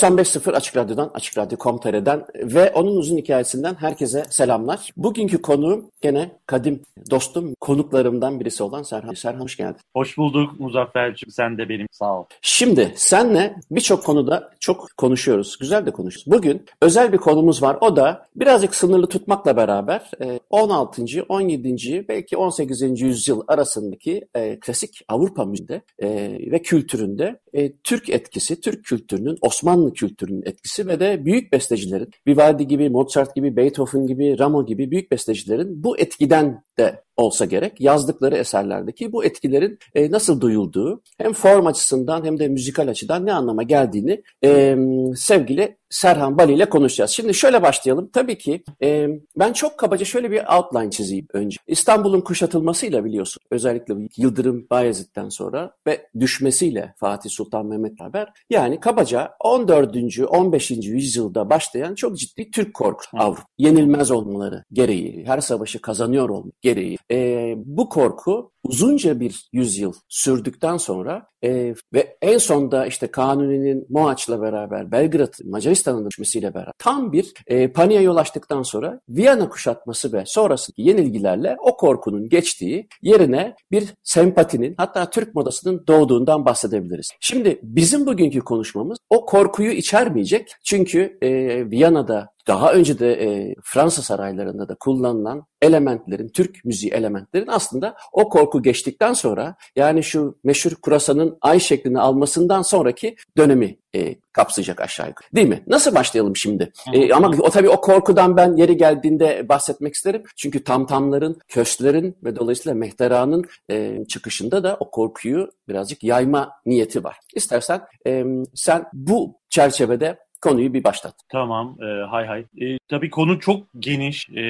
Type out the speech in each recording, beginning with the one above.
...95.0 Açık Radyo'dan, Açık Radyo.com.tr'den ve onun uzun hikayesinden herkese selamlar. Bugünkü konuğum gene kadim dostum, konuklarımdan birisi olan Serhan. Serhan hoş geldin. Hoş bulduk Muzaffer'cim. Sen de benim sağ ol. Şimdi senle birçok konuda çok konuşuyoruz. Güzel de konuşuyoruz. Bugün özel bir konumuz var. O da birazcık sınırlı tutmakla beraber 16. 17. belki 18. yüzyıl arasındaki e, klasik Avrupa müziğinde e, ve kültüründe e, Türk etkisi, Türk kültürünün, Osmanlı kültürünün etkisi ve de büyük bestecilerin, Vivaldi gibi, Mozart gibi, Beethoven gibi, Ramo gibi büyük bestecilerin bu etkiden de olsa gerek yazdıkları eserlerdeki bu etkilerin e, nasıl duyulduğu hem form açısından hem de müzikal açıdan ne anlama geldiğini e, sevgili Serhan Bali ile konuşacağız. Şimdi şöyle başlayalım. Tabii ki e, ben çok kabaca şöyle bir outline çizeyim önce. İstanbul'un kuşatılmasıyla biliyorsun özellikle Yıldırım Bayezid'den sonra ve düşmesiyle Fatih Sultan Mehmet'le haber yani kabaca 14. 15. yüzyılda başlayan çok ciddi Türk korkusu Avrupa. Yenilmez olmaları gereği, her savaşı kazanıyor olmaları gereği. E, bu korku uzunca bir yüzyıl sürdükten sonra e, ve en sonda işte Kanuni'nin Mohaç'la beraber Belgrad, Macaristan'ın düşmesiyle beraber tam bir e, paniğe yol açtıktan sonra Viyana kuşatması ve sonrasındaki yenilgilerle o korkunun geçtiği yerine bir sempatinin hatta Türk modasının doğduğundan bahsedebiliriz. Şimdi bizim bugünkü konuşmamız o korkuyu içermeyecek çünkü e, Viyana'da daha önce de e, Fransa saraylarında da kullanılan elementlerin, Türk müziği elementlerin aslında o korku geçtikten sonra yani şu meşhur kurasanın ay şeklini almasından sonraki dönemi e, kapsayacak aşağı yukarı. Değil mi? Nasıl başlayalım şimdi? E, ama o tabii o korkudan ben yeri geldiğinde bahsetmek isterim. Çünkü tamtamların, köstlerin ve dolayısıyla mehteranın e, çıkışında da o korkuyu birazcık yayma niyeti var. İstersen e, sen bu çerçevede konuyu bir başlat. Tamam, e, hay hay. E, tabii konu çok geniş e,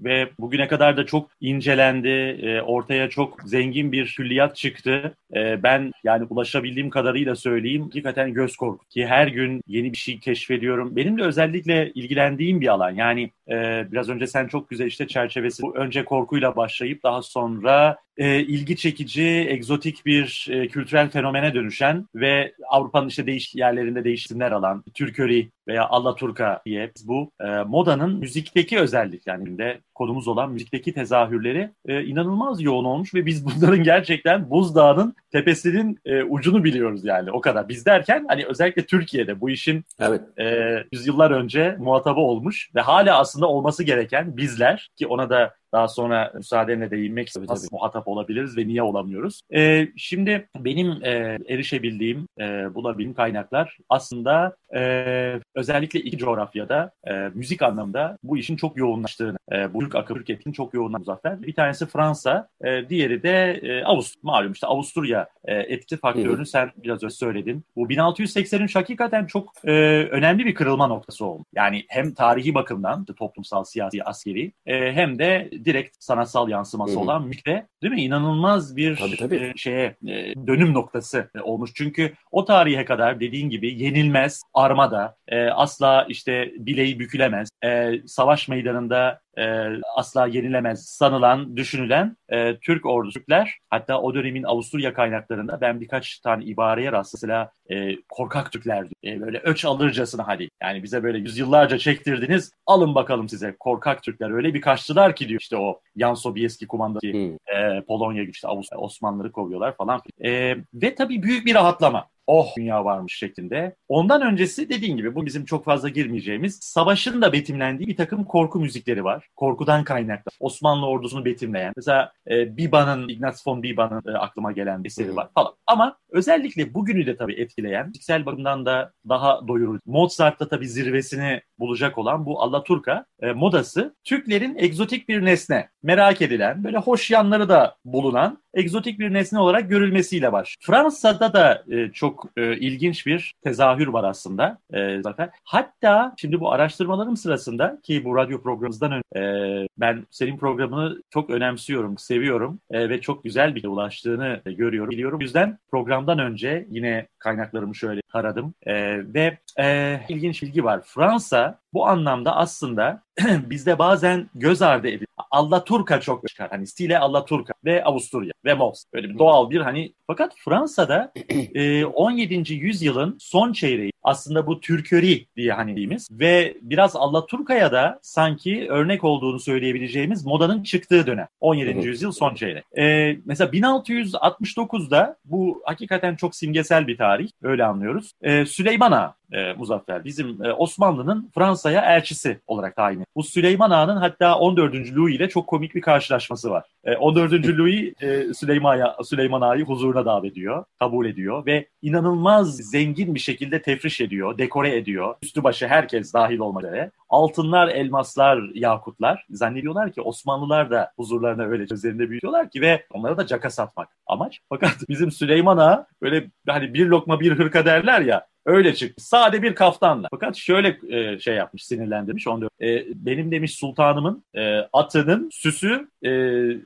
ve bugüne kadar da çok incelendi. E, ortaya çok zengin bir külliyat çıktı. E, ben yani ulaşabildiğim kadarıyla söyleyeyim. Hakikaten göz korku ki her gün yeni bir şey keşfediyorum. Benim de özellikle ilgilendiğim bir alan. Yani e, biraz önce sen çok güzel işte çerçevesi. Önce korkuyla başlayıp daha sonra e, ilgi çekici, egzotik bir e, kültürel fenomene dönüşen ve Avrupa'nın işte değişik yerlerinde değişimler alan Türköri veya Allaturka diye bu e, modanın müzikteki özellik yani de konumuz olan müzikteki tezahürleri e, inanılmaz yoğun olmuş ve biz bunların gerçekten buzdağının tepesinin e, ucunu biliyoruz yani o kadar. Biz derken hani özellikle Türkiye'de bu işin evet. e, yüzyıllar önce muhatabı olmuş ve hala aslında olması gereken bizler ki ona da daha sonra müsaadenle değinmek tabii, nasıl tabii. muhatap olabiliriz ve niye olamıyoruz? Ee, şimdi benim e, erişebildiğim, e, bulabildiğim kaynaklar aslında e, özellikle iki coğrafyada e, müzik anlamında bu işin çok yoğunlaştığını, e, bu Türk akım, Türk etkinin çok yoğunlaştığını Muzaffer. Bir tanesi Fransa, e, diğeri de e, Avusturya. Malum işte Avusturya e, etki faktörünü sen biraz önce söyledin. Bu 1683 hakikaten çok e, önemli bir kırılma noktası oldu. Yani hem tarihi bakımdan toplumsal, siyasi, askeri e, hem de direkt sanatsal yansıması Hı. olan müzikte değil mi? İnanılmaz bir tabii, tabii. E, şeye e, dönüm noktası e, olmuş. Çünkü o tarihe kadar dediğin gibi yenilmez, armada, e, asla işte bileği bükülemez, e, savaş meydanında e, asla yenilemez sanılan, düşünülen e, Türk ordusu Türkler hatta o dönemin Avusturya kaynaklarında ben birkaç tane ibareye rastladım. Mesela e, korkak Türkler e, böyle öç alırcasına hadi yani bize böyle yüzyıllarca çektirdiniz alın bakalım size korkak Türkler öyle bir kaçtılar ki diyor işte o Yan Sobieski kumandası hmm. e, Polonya işte Avusturya Osmanlıları kovuyorlar falan. E, ve tabii büyük bir rahatlama oh dünya varmış şeklinde. Ondan öncesi dediğin gibi bu bizim çok fazla girmeyeceğimiz savaşın da betimlendiği bir takım korku müzikleri var. Korkudan kaynaklı. Osmanlı ordusunu betimleyen. Mesela e, Biba'nın, Ignaz von Biba'nın e, aklıma gelen bir eseri var falan. Ama özellikle bugünü de tabii etkileyen, fiziksel bakımdan da daha doyurucu. Mozart'ta tabii zirvesini bulacak olan bu Allaturka e, modası Türklerin egzotik bir nesne, merak edilen, böyle hoş yanları da bulunan egzotik bir nesne olarak görülmesiyle baş. Fransa'da da e, çok e, ilginç bir tezahür var aslında e, zaten. Hatta şimdi bu araştırmalarım sırasında ki bu radyo programımızdan önce e, ben senin programını çok önemsiyorum, seviyorum e, ve çok güzel bir ulaştığını e, görüyorum, biliyorum. O yüzden programdan önce yine kaynaklarımı şöyle taradım e, ve e, ilginç bilgi var. Fransa bu anlamda aslında bizde bazen göz ardı edilir. Allaturka çok çıkar. Hani stile Allaturka ve Avusturya ve Mols. Böyle bir doğal bir hani fakat Fransa'da e, 17. yüzyılın son çeyreği aslında bu Türköri diye hani dediğimiz ve biraz Allaturka'ya da sanki örnek olduğunu söyleyebileceğimiz modanın çıktığı dönem. 17. yüzyıl son çeyrek. E, mesela 1669'da bu hakikaten çok simgesel bir tarih. Öyle anlıyoruz. E, Süleyman Ağa e, Muzaffer. Bizim e, Osmanlı'nın Fransa'ya elçisi olarak tayin Bu Süleyman Ağa'nın hatta 14. Louis ile çok komik bir karşılaşması var. E, 14. Louis e, Süleyman, Süleyman Ağa'yı huzuruna davet ediyor, kabul ediyor ve inanılmaz zengin bir şekilde tefriş ediyor, dekore ediyor. Üstü başı herkes dahil olmak üzere. Altınlar, elmaslar, yakutlar. Zannediyorlar ki Osmanlılar da huzurlarına öyle üzerinde büyüyorlar ki ve onlara da caka satmak amaç. Fakat bizim Süleyman Ağa böyle hani bir lokma bir hırka derler ya Öyle çıktı. Sade bir kaftanla. Fakat şöyle e, şey yapmış, sinirlendirmiş. Onu e, benim demiş sultanımın e, atının süsü e,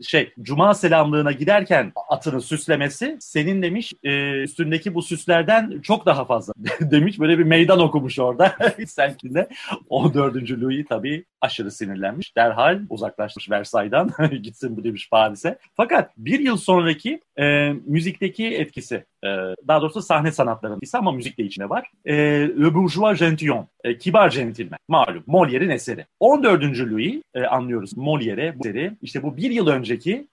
şey cuma selamlığına giderken atını süslemesi senin demiş e, üstündeki bu süslerden çok daha fazla demiş. Böyle bir meydan okumuş orada. Senkinde 14. Louis tabii aşırı sinirlenmiş. Derhal uzaklaşmış Versay'dan gitsin bu demiş Paris'e. Fakat bir yıl sonraki e, müzikteki etkisi e, daha doğrusu sahne sanatlarının etkisi ama müzik de içine var. E, Le Bourgeois Gentilhomme, e, Kibar Centilmen malum Molière'in eseri. 14. Louis e, anlıyoruz Molière'e bu eseri işte bu bir yıl önceki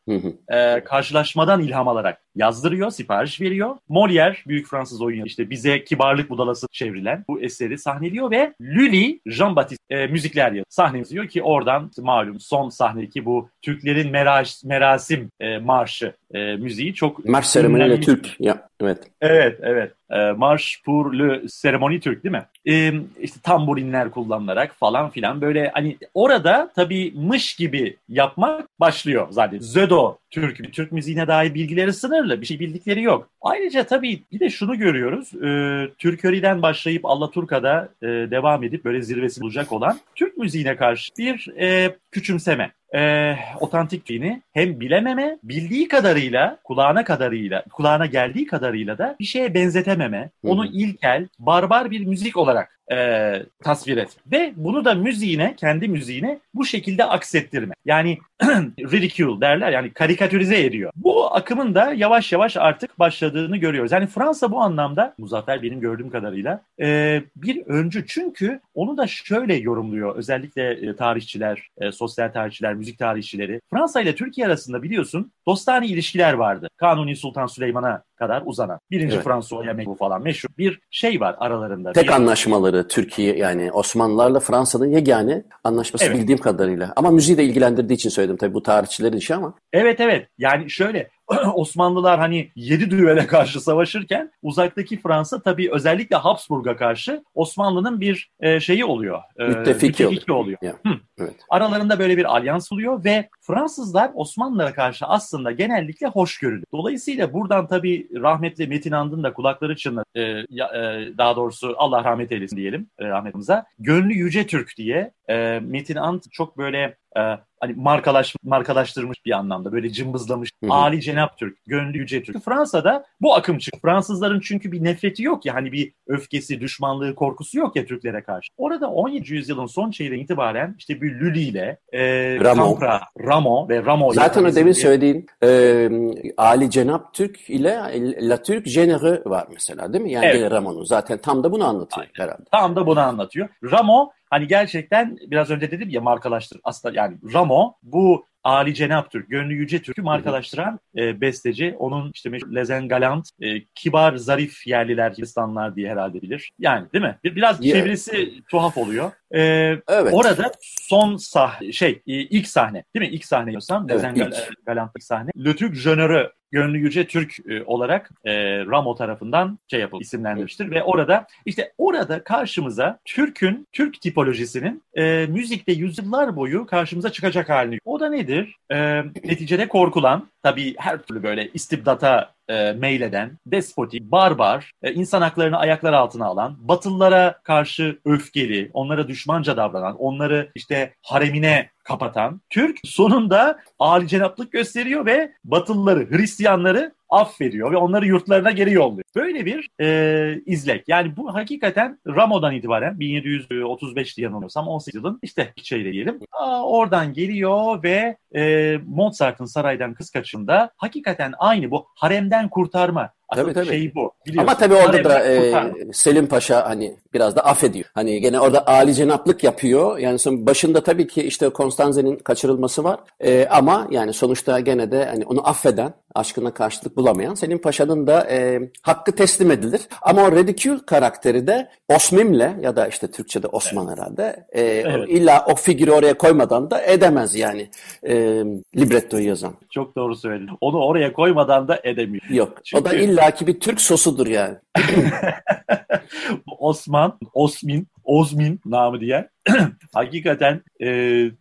e, karşılaşmadan ilham alarak yazdırıyor, sipariş veriyor. Molière, büyük Fransız oyuncu işte bize kibarlık budalası çevrilen bu eseri sahneliyor ve Lully, Jean-Baptiste e, müzikler yazıyor. Sahne yazıyor ki oradan malum son sahnedeki bu Türklerin meraş, merasim e, marşı e, müziği çok... Marş seremoniyle Türk. Ya, evet. Evet, evet. E, Marş pour le seremoni Türk değil mi? E, işte tamburinler kullanılarak falan filan böyle hani orada tabii mış gibi yapmak başlıyor zaten. Zödo Türk, Türk müziğine dair bilgileri sınırlı. Bir şey bildikleri yok. Ayrıca tabii bir de şunu görüyoruz. E, Türköri'den başlayıp Allaturka'da e, devam edip böyle zirvesi bulacak olan Türk müziğine karşı bir e, küçümseme e, otantikliğini hem bilememe, bildiği kadarıyla, kulağına kadarıyla, kulağına geldiği kadarıyla da bir şeye benzetememe, onu ilkel, barbar bir müzik olarak e, tasvir et. Ve bunu da müziğine, kendi müziğine bu şekilde aksettirme. Yani ridicule derler yani karikatürize ediyor. Bu akımın da yavaş yavaş artık başladığını görüyoruz. Yani Fransa bu anlamda, Muzaffer benim gördüğüm kadarıyla e, bir öncü. Çünkü onu da şöyle yorumluyor özellikle e, tarihçiler, e, sosyal tarihçiler, müzik tarihçileri. Fransa ile Türkiye arasında biliyorsun dostane ilişkiler vardı. Kanuni Sultan Süleyman'a kadar uzanan. Birinci evet. Fransa mektubu falan meşhur bir şey var aralarında. Tek bir... anlaşmaları Türkiye yani Osmanlılarla Fransa'nın yegane anlaşması evet. bildiğim kadarıyla. Ama müziği de ilgilendirdiği için söyledim tabii bu tarihçilerin işi ama. Evet evet yani şöyle Osmanlılar hani yedi düvele karşı savaşırken uzaktaki Fransa tabii özellikle Habsburg'a karşı Osmanlı'nın bir e, şeyi oluyor. E, müttefiki, müttefiki oluyor. Yeah. Evet. Aralarında böyle bir alyans oluyor ve Fransızlar Osmanlılara karşı aslında genellikle hoşgörülü. Dolayısıyla buradan tabii rahmetli Metin Andın da kulakları çınladı. E, e, daha doğrusu Allah rahmet eylesin diyelim e, rahmetimize. Gönlü Yüce Türk diye e, Metin And çok böyle e, hani markalaş, markalaştırmış bir anlamda böyle cımbızlamış. Hı hı. Ali Cenap Türk, gönlü yüce Türk. Fransa'da bu akım çıktı. Fransızların çünkü bir nefreti yok ya hani bir öfkesi, düşmanlığı, korkusu yok ya Türklere karşı. Orada 17. yüzyılın son çeyreğinden itibaren işte bir Lülü ile e, Ramo. Campra, Ramo ve Ramo Zaten o demin söylediğin e, Ali Cenap Türk ile La Türk Généreux var mesela değil mi? Yani evet. Ramo'nun zaten tam da bunu anlatıyor Aynen. herhalde. Tam da bunu anlatıyor. Ramo hani gerçekten biraz önce dedim ya markalaştır. Aslında yani Ramo bu Ali Cenap Türk, Gönlü Yüce Türk'ü markalaştıran e, besteci. Onun işte meşhur Lezen Galant, e, kibar, zarif yerliler, Hindistanlar diye herhalde bilir. Yani değil mi? Bir, biraz yeah. çevresi tuhaf oluyor. Ee, evet. Orada son sah şey ilk sahne değil mi? İlk sahne diyorsam. Evet, Gal Galant'lık sahne. Le Türk Jönörü Gönlü Yüce Türk e, olarak e, Ramo tarafından şey yapıldı, isimlendirmiştir. Ve orada işte orada karşımıza Türk'ün, Türk tipolojisinin e, müzikte yüzyıllar boyu karşımıza çıkacak halini. O da nedir? E, neticede korkulan, tabii her türlü böyle istibdata e, meyleden, despotik, barbar, e, insan haklarını ayaklar altına alan, Batılılara karşı öfkeli, onlara düşmanca davranan, onları işte haremine kapatan Türk sonunda âli gösteriyor ve Batılıları, Hristiyanları affediyor ve onları yurtlarına geri yolluyor. Böyle bir e, izlek. Yani bu hakikaten Ramo'dan itibaren 1735 diye yanılmıyorsam 18 yılın işte şeyle diyelim. Aa, oradan geliyor ve e, Mozart'ın saraydan kız kaçında hakikaten aynı bu haremden kurtarma tabii, tabii. şeyi bu. Biliyorsun. Ama tabii orada da e, Selim Paşa hani biraz da affediyor. Hani gene orada Ali cenaplık yapıyor. Yani son başında tabii ki işte Konstanze'nin kaçırılması var. E, ama yani sonuçta gene de hani onu affeden, aşkına karşılık bulamayan Selim Paşa'nın da e, hakkı teslim edilir. Ama o Redikül karakteri de Osmim'le ya da işte Türkçe'de Osman evet. herhalde e, evet. illa o figürü oraya koymadan da edemez yani e, librettoyu yazan. Çok doğru söyledin. Onu oraya koymadan da edemiyor. Yok. Çünkü... O da illaki bir Türk sosudur yani. Osman, Osmin, Ozmin namı diğer hakikaten e,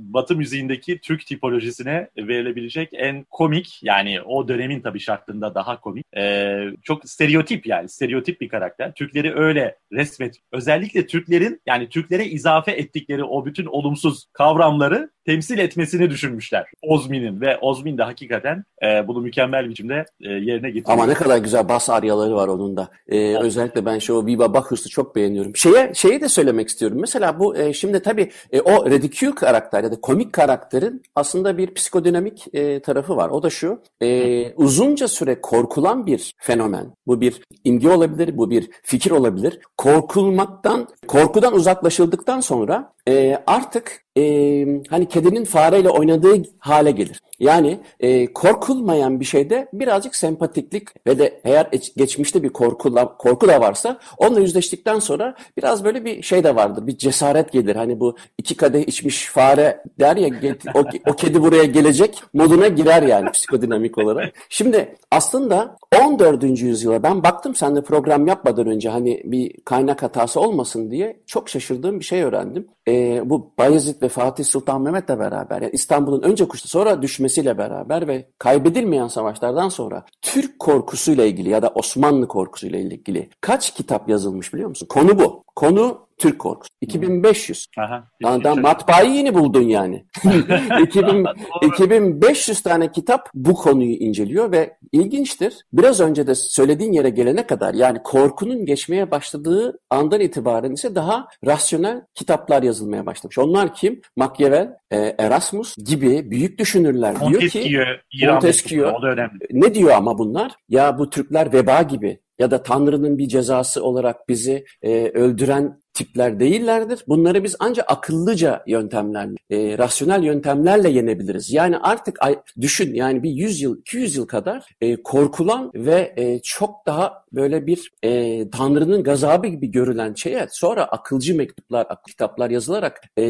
Batı müziğindeki Türk tipolojisine verilebilecek en komik yani o dönemin tabii şartında daha komik e, çok stereotip yani stereotip bir karakter. Türkleri öyle resmet özellikle Türklerin yani Türklere izafe ettikleri o bütün olumsuz kavramları temsil etmesini düşünmüşler Ozmin'in ve Ozmin de hakikaten e, bunu mükemmel biçimde e, yerine getiriyor. Ama ne kadar güzel bas aryaları var onun da. E, özellikle ben şu Viva Bacchus'u çok beğeniyorum. Şeye şeyi de söylemek istiyorum. Mesela bu e, Şimdi tabii e, o ridicule karakter ya da komik karakterin aslında bir psikodinamik e, tarafı var. O da şu, e, uzunca süre korkulan bir fenomen. Bu bir imge olabilir, bu bir fikir olabilir. Korkulmaktan, korkudan uzaklaşıldıktan sonra e, artık e, hani kedinin fareyle oynadığı hale gelir. Yani e, korkulmayan bir şeyde birazcık sempatiklik ve de eğer geçmişte bir korku, korku da varsa onunla yüzleştikten sonra biraz böyle bir şey de vardır. Bir cesaret gelir. Hani bu iki kadeh içmiş fare der ya o, o kedi buraya gelecek moduna girer yani psikodinamik olarak. Şimdi aslında 14. yüzyıla ben baktım sen de program yapmadan önce hani bir kaynak hatası olmasın diye çok şaşırdığım bir şey öğrendim. E, bu Bayezid ve Fatih Sultan Mehmet'le beraber yani İstanbul'un önce kuştu sonra düşmesiyle beraber ve kaybedilmeyen savaşlardan sonra Türk korkusuyla ilgili ya da Osmanlı korkusuyla ilgili kaç kitap yazılmış biliyor musun? Konu bu. Konu Türk korkusu. 2500. Aha, yani matbaayı yeni buldun yani. 2000, 2500 tane kitap bu konuyu inceliyor ve ilginçtir. Biraz önce de söylediğin yere gelene kadar yani korkunun geçmeye başladığı andan itibaren ise daha rasyonel kitaplar yazılmaya başlamış. Onlar kim? Machiavelli, e, Erasmus gibi büyük düşünürler diyor ki Montesquieu. Ne diyor ama bunlar? Ya bu Türkler veba gibi ya da Tanrı'nın bir cezası olarak bizi e, öldüren tipler değillerdir. Bunları biz ancak akıllıca yöntemlerle, e, rasyonel yöntemlerle yenebiliriz. Yani artık düşün yani bir 100 yıl, 200 yıl kadar e, korkulan ve e, çok daha böyle bir e, Tanrı'nın gazabı gibi görülen şeye sonra akılcı mektuplar, kitaplar yazılarak e,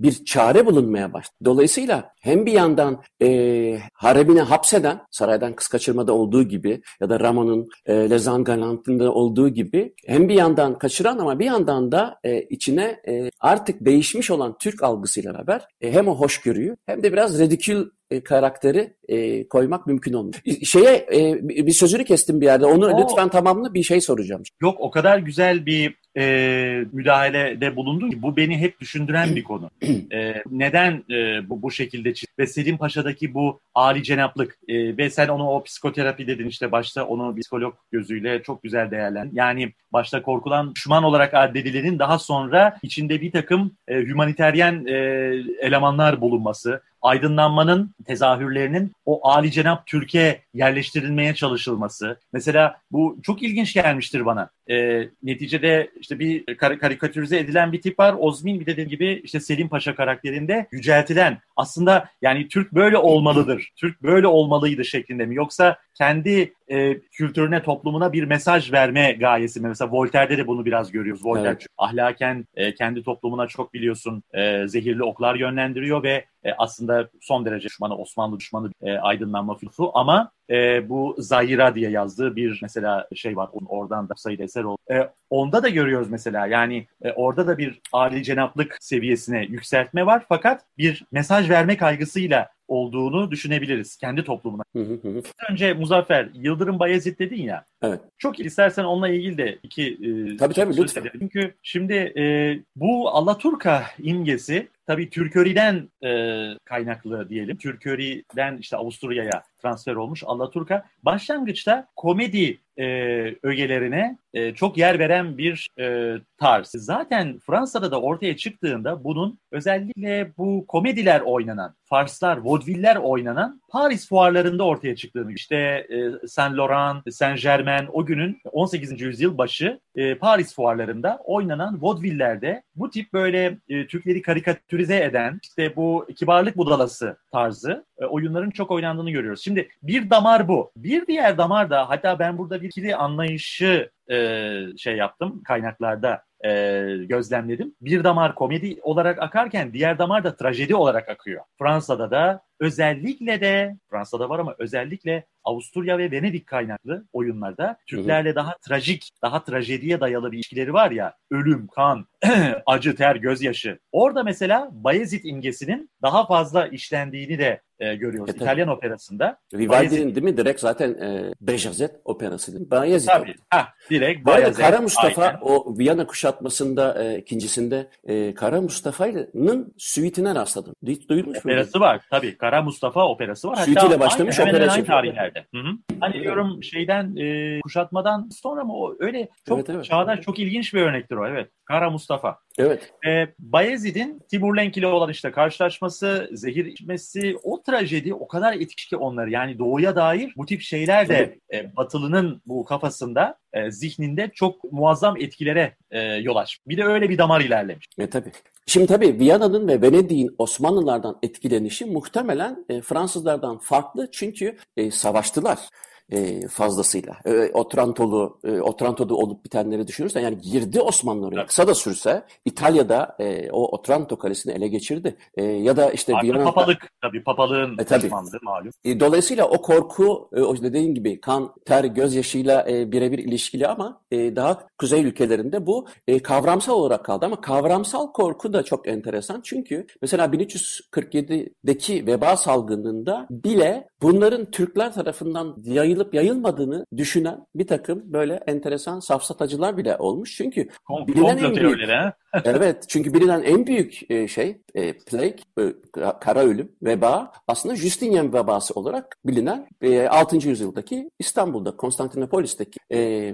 bir çare bulunmaya başladı. Dolayısıyla hem bir yandan e, haremine hapseden, saraydan kız kaçırmada olduğu gibi ya da Ramon'un e, Lezan Galant'ında olduğu gibi hem bir yandan kaçıran ama bir yandan anda e, içine e, artık değişmiş olan Türk algısıyla beraber e, hem o hoşgörüyü hem de biraz redikül e, karakteri e, koymak mümkün olmuyor. Şeye e, bir sözünü kestim bir yerde. Onu o, lütfen tamamla bir şey soracağım. Yok o kadar güzel bir e, müdahalede bulundun ki bu beni hep düşündüren bir konu. E, neden e, bu bu şekilde ve Selim Paşa'daki bu Ali cenaplık e, ve sen onu o psikoterapi dedin işte başta onu psikolog gözüyle çok güzel değerlen. Yani başta korkulan düşman olarak addedilenin daha sonra içinde bir takım e, humaniteryen e, elemanlar bulunması, aydınlanmanın tezahürlerinin o Ali Cenap Türkiye yerleştirilmeye çalışılması. Mesela bu çok ilginç gelmiştir bana. E, neticede işte bir kar- karikatürize edilen bir tip var. Ozmin bir dediğim gibi işte Selim Paşa karakterinde yüceltilen aslında yani Türk böyle olmalıdır. Türk böyle olmalıydı şeklinde mi? Yoksa kendi e, kültürüne, toplumuna bir mesaj verme gayesi. Mesela Voltaire'de de bunu biraz görüyoruz. Voltaire Evet. ahlaken e, kendi toplumuna çok biliyorsun e, zehirli oklar yönlendiriyor ve e, aslında son derece düşmanı, Osmanlı düşmanı e, aydınlanma filosu ama e, bu Zahira diye yazdığı bir mesela şey var. Onun Oradan da sayıda eser oldu. E, onda da görüyoruz mesela yani e, orada da bir âli cenaplık seviyesine yükseltme var fakat bir mesaj verme kaygısıyla olduğunu düşünebiliriz kendi toplumuna. Hı hı hı. Önce Muzaffer, Yıldırım Bayezid dedin ya. Evet. Çok istersen onunla ilgili de iki e, Tabii, tabii, lütfen. edelim. Çünkü şimdi e, bu Alaturka imgesi tabii Türköri'den e, kaynaklı diyelim. Türköri'den işte Avusturya'ya transfer olmuş Alaturka. Başlangıçta komedi e, ögelerine e, çok yer veren bir e, tarz. Zaten Fransa'da da ortaya çıktığında bunun özellikle bu komediler oynanan, farslar, vaudeviller oynanan Paris fuarlarında ortaya çıktığını. İşte e, Saint Laurent, Saint Germain o günün 18. yüzyıl başı e, Paris fuarlarında oynanan vaudevillerde bu tip böyle e, Türkleri karikatürize eden işte bu kibarlık budalası tarzı e, oyunların çok oynandığını görüyoruz. Şimdi bir damar bu. Bir diğer damar da hatta ben burada bir ikili anlayışı e, şey yaptım kaynaklarda e, gözlemledim. Bir damar komedi olarak akarken diğer damar da trajedi olarak akıyor. Fransa'da da özellikle de Fransa'da var ama özellikle Avusturya ve Venedik kaynaklı oyunlarda Türklerle daha trajik, daha trajediye dayalı bir ilişkileri var ya. Ölüm, kan, acı, ter, gözyaşı. Orada mesela Bayezid imgesinin daha fazla işlendiğini de e, görüyoruz. E, tabii. İtalyan operasında. Vivaldi'nin değil mi? Direkt zaten e, Bejazet operası? Bayezid. Tabii. Heh, direkt Bayezid. Kara Mustafa Aynen. o Viyana kuşatmasında e, ikincisinde e, Kara Mustafa'nın suitine rastladım. Hiç duymuş muydun? Operası var. Tabii. Kara Mustafa operası var. Suitiyle Hatta başlamış, aynı, hemen opera aynı yapıyor. tarihlerde. Hı hı. Hani diyorum şeyden e, kuşatmadan sonra mı o öyle çok Evet, evet. çağdaş çok ilginç bir örnektir o evet. Kara Mustafa. Evet. E, Bayezid'in Timur Lenk ile olan işte karşılaşması, zehir içmesi, o trajedi o kadar etkili ki onları. Yani doğuya dair bu tip şeyler de e, Batılı'nın bu kafasında, e, zihninde çok muazzam etkilere e, yol açmış. Bir de öyle bir damar ilerlemiş. E, tabii. Şimdi tabii Viyana'nın ve Venedik'in Osmanlılardan etkilenişi muhtemelen e, Fransızlardan farklı çünkü e, savaştılar e, fazlasıyla. E, Otranto'lu, e, Otranto'da olup bitenleri düşünürsen yani girdi Osmanlı oraya. Kısa da sürse İtalya'da e, o Otranto kalesini ele geçirdi. E, ya da işte Artı Viyana'da... papalık tabii papalığın E, tabii. malum. E, Dolayısıyla o korku, e, o dediğin gibi kan, ter, gözyaşıyla e, birebir ilişkili ama e, daha kuzey ülkelerinde bu e, kavramsal olarak kaldı. Ama kavramsal korku da çok enteresan. Çünkü mesela 1347'deki veba salgınında bile bunların Türkler tarafından yayılıp yayılmadığını düşünen bir takım böyle enteresan safsatacılar bile olmuş. Çünkü Kom- bilinen en büyük? Evet, çünkü bilinen en büyük e, şey e, plague, e, ka- kara ölüm, veba aslında Justinian vebası olarak bilinen e, 6. yüzyıldaki İstanbul'da, Konstantinopolis'teki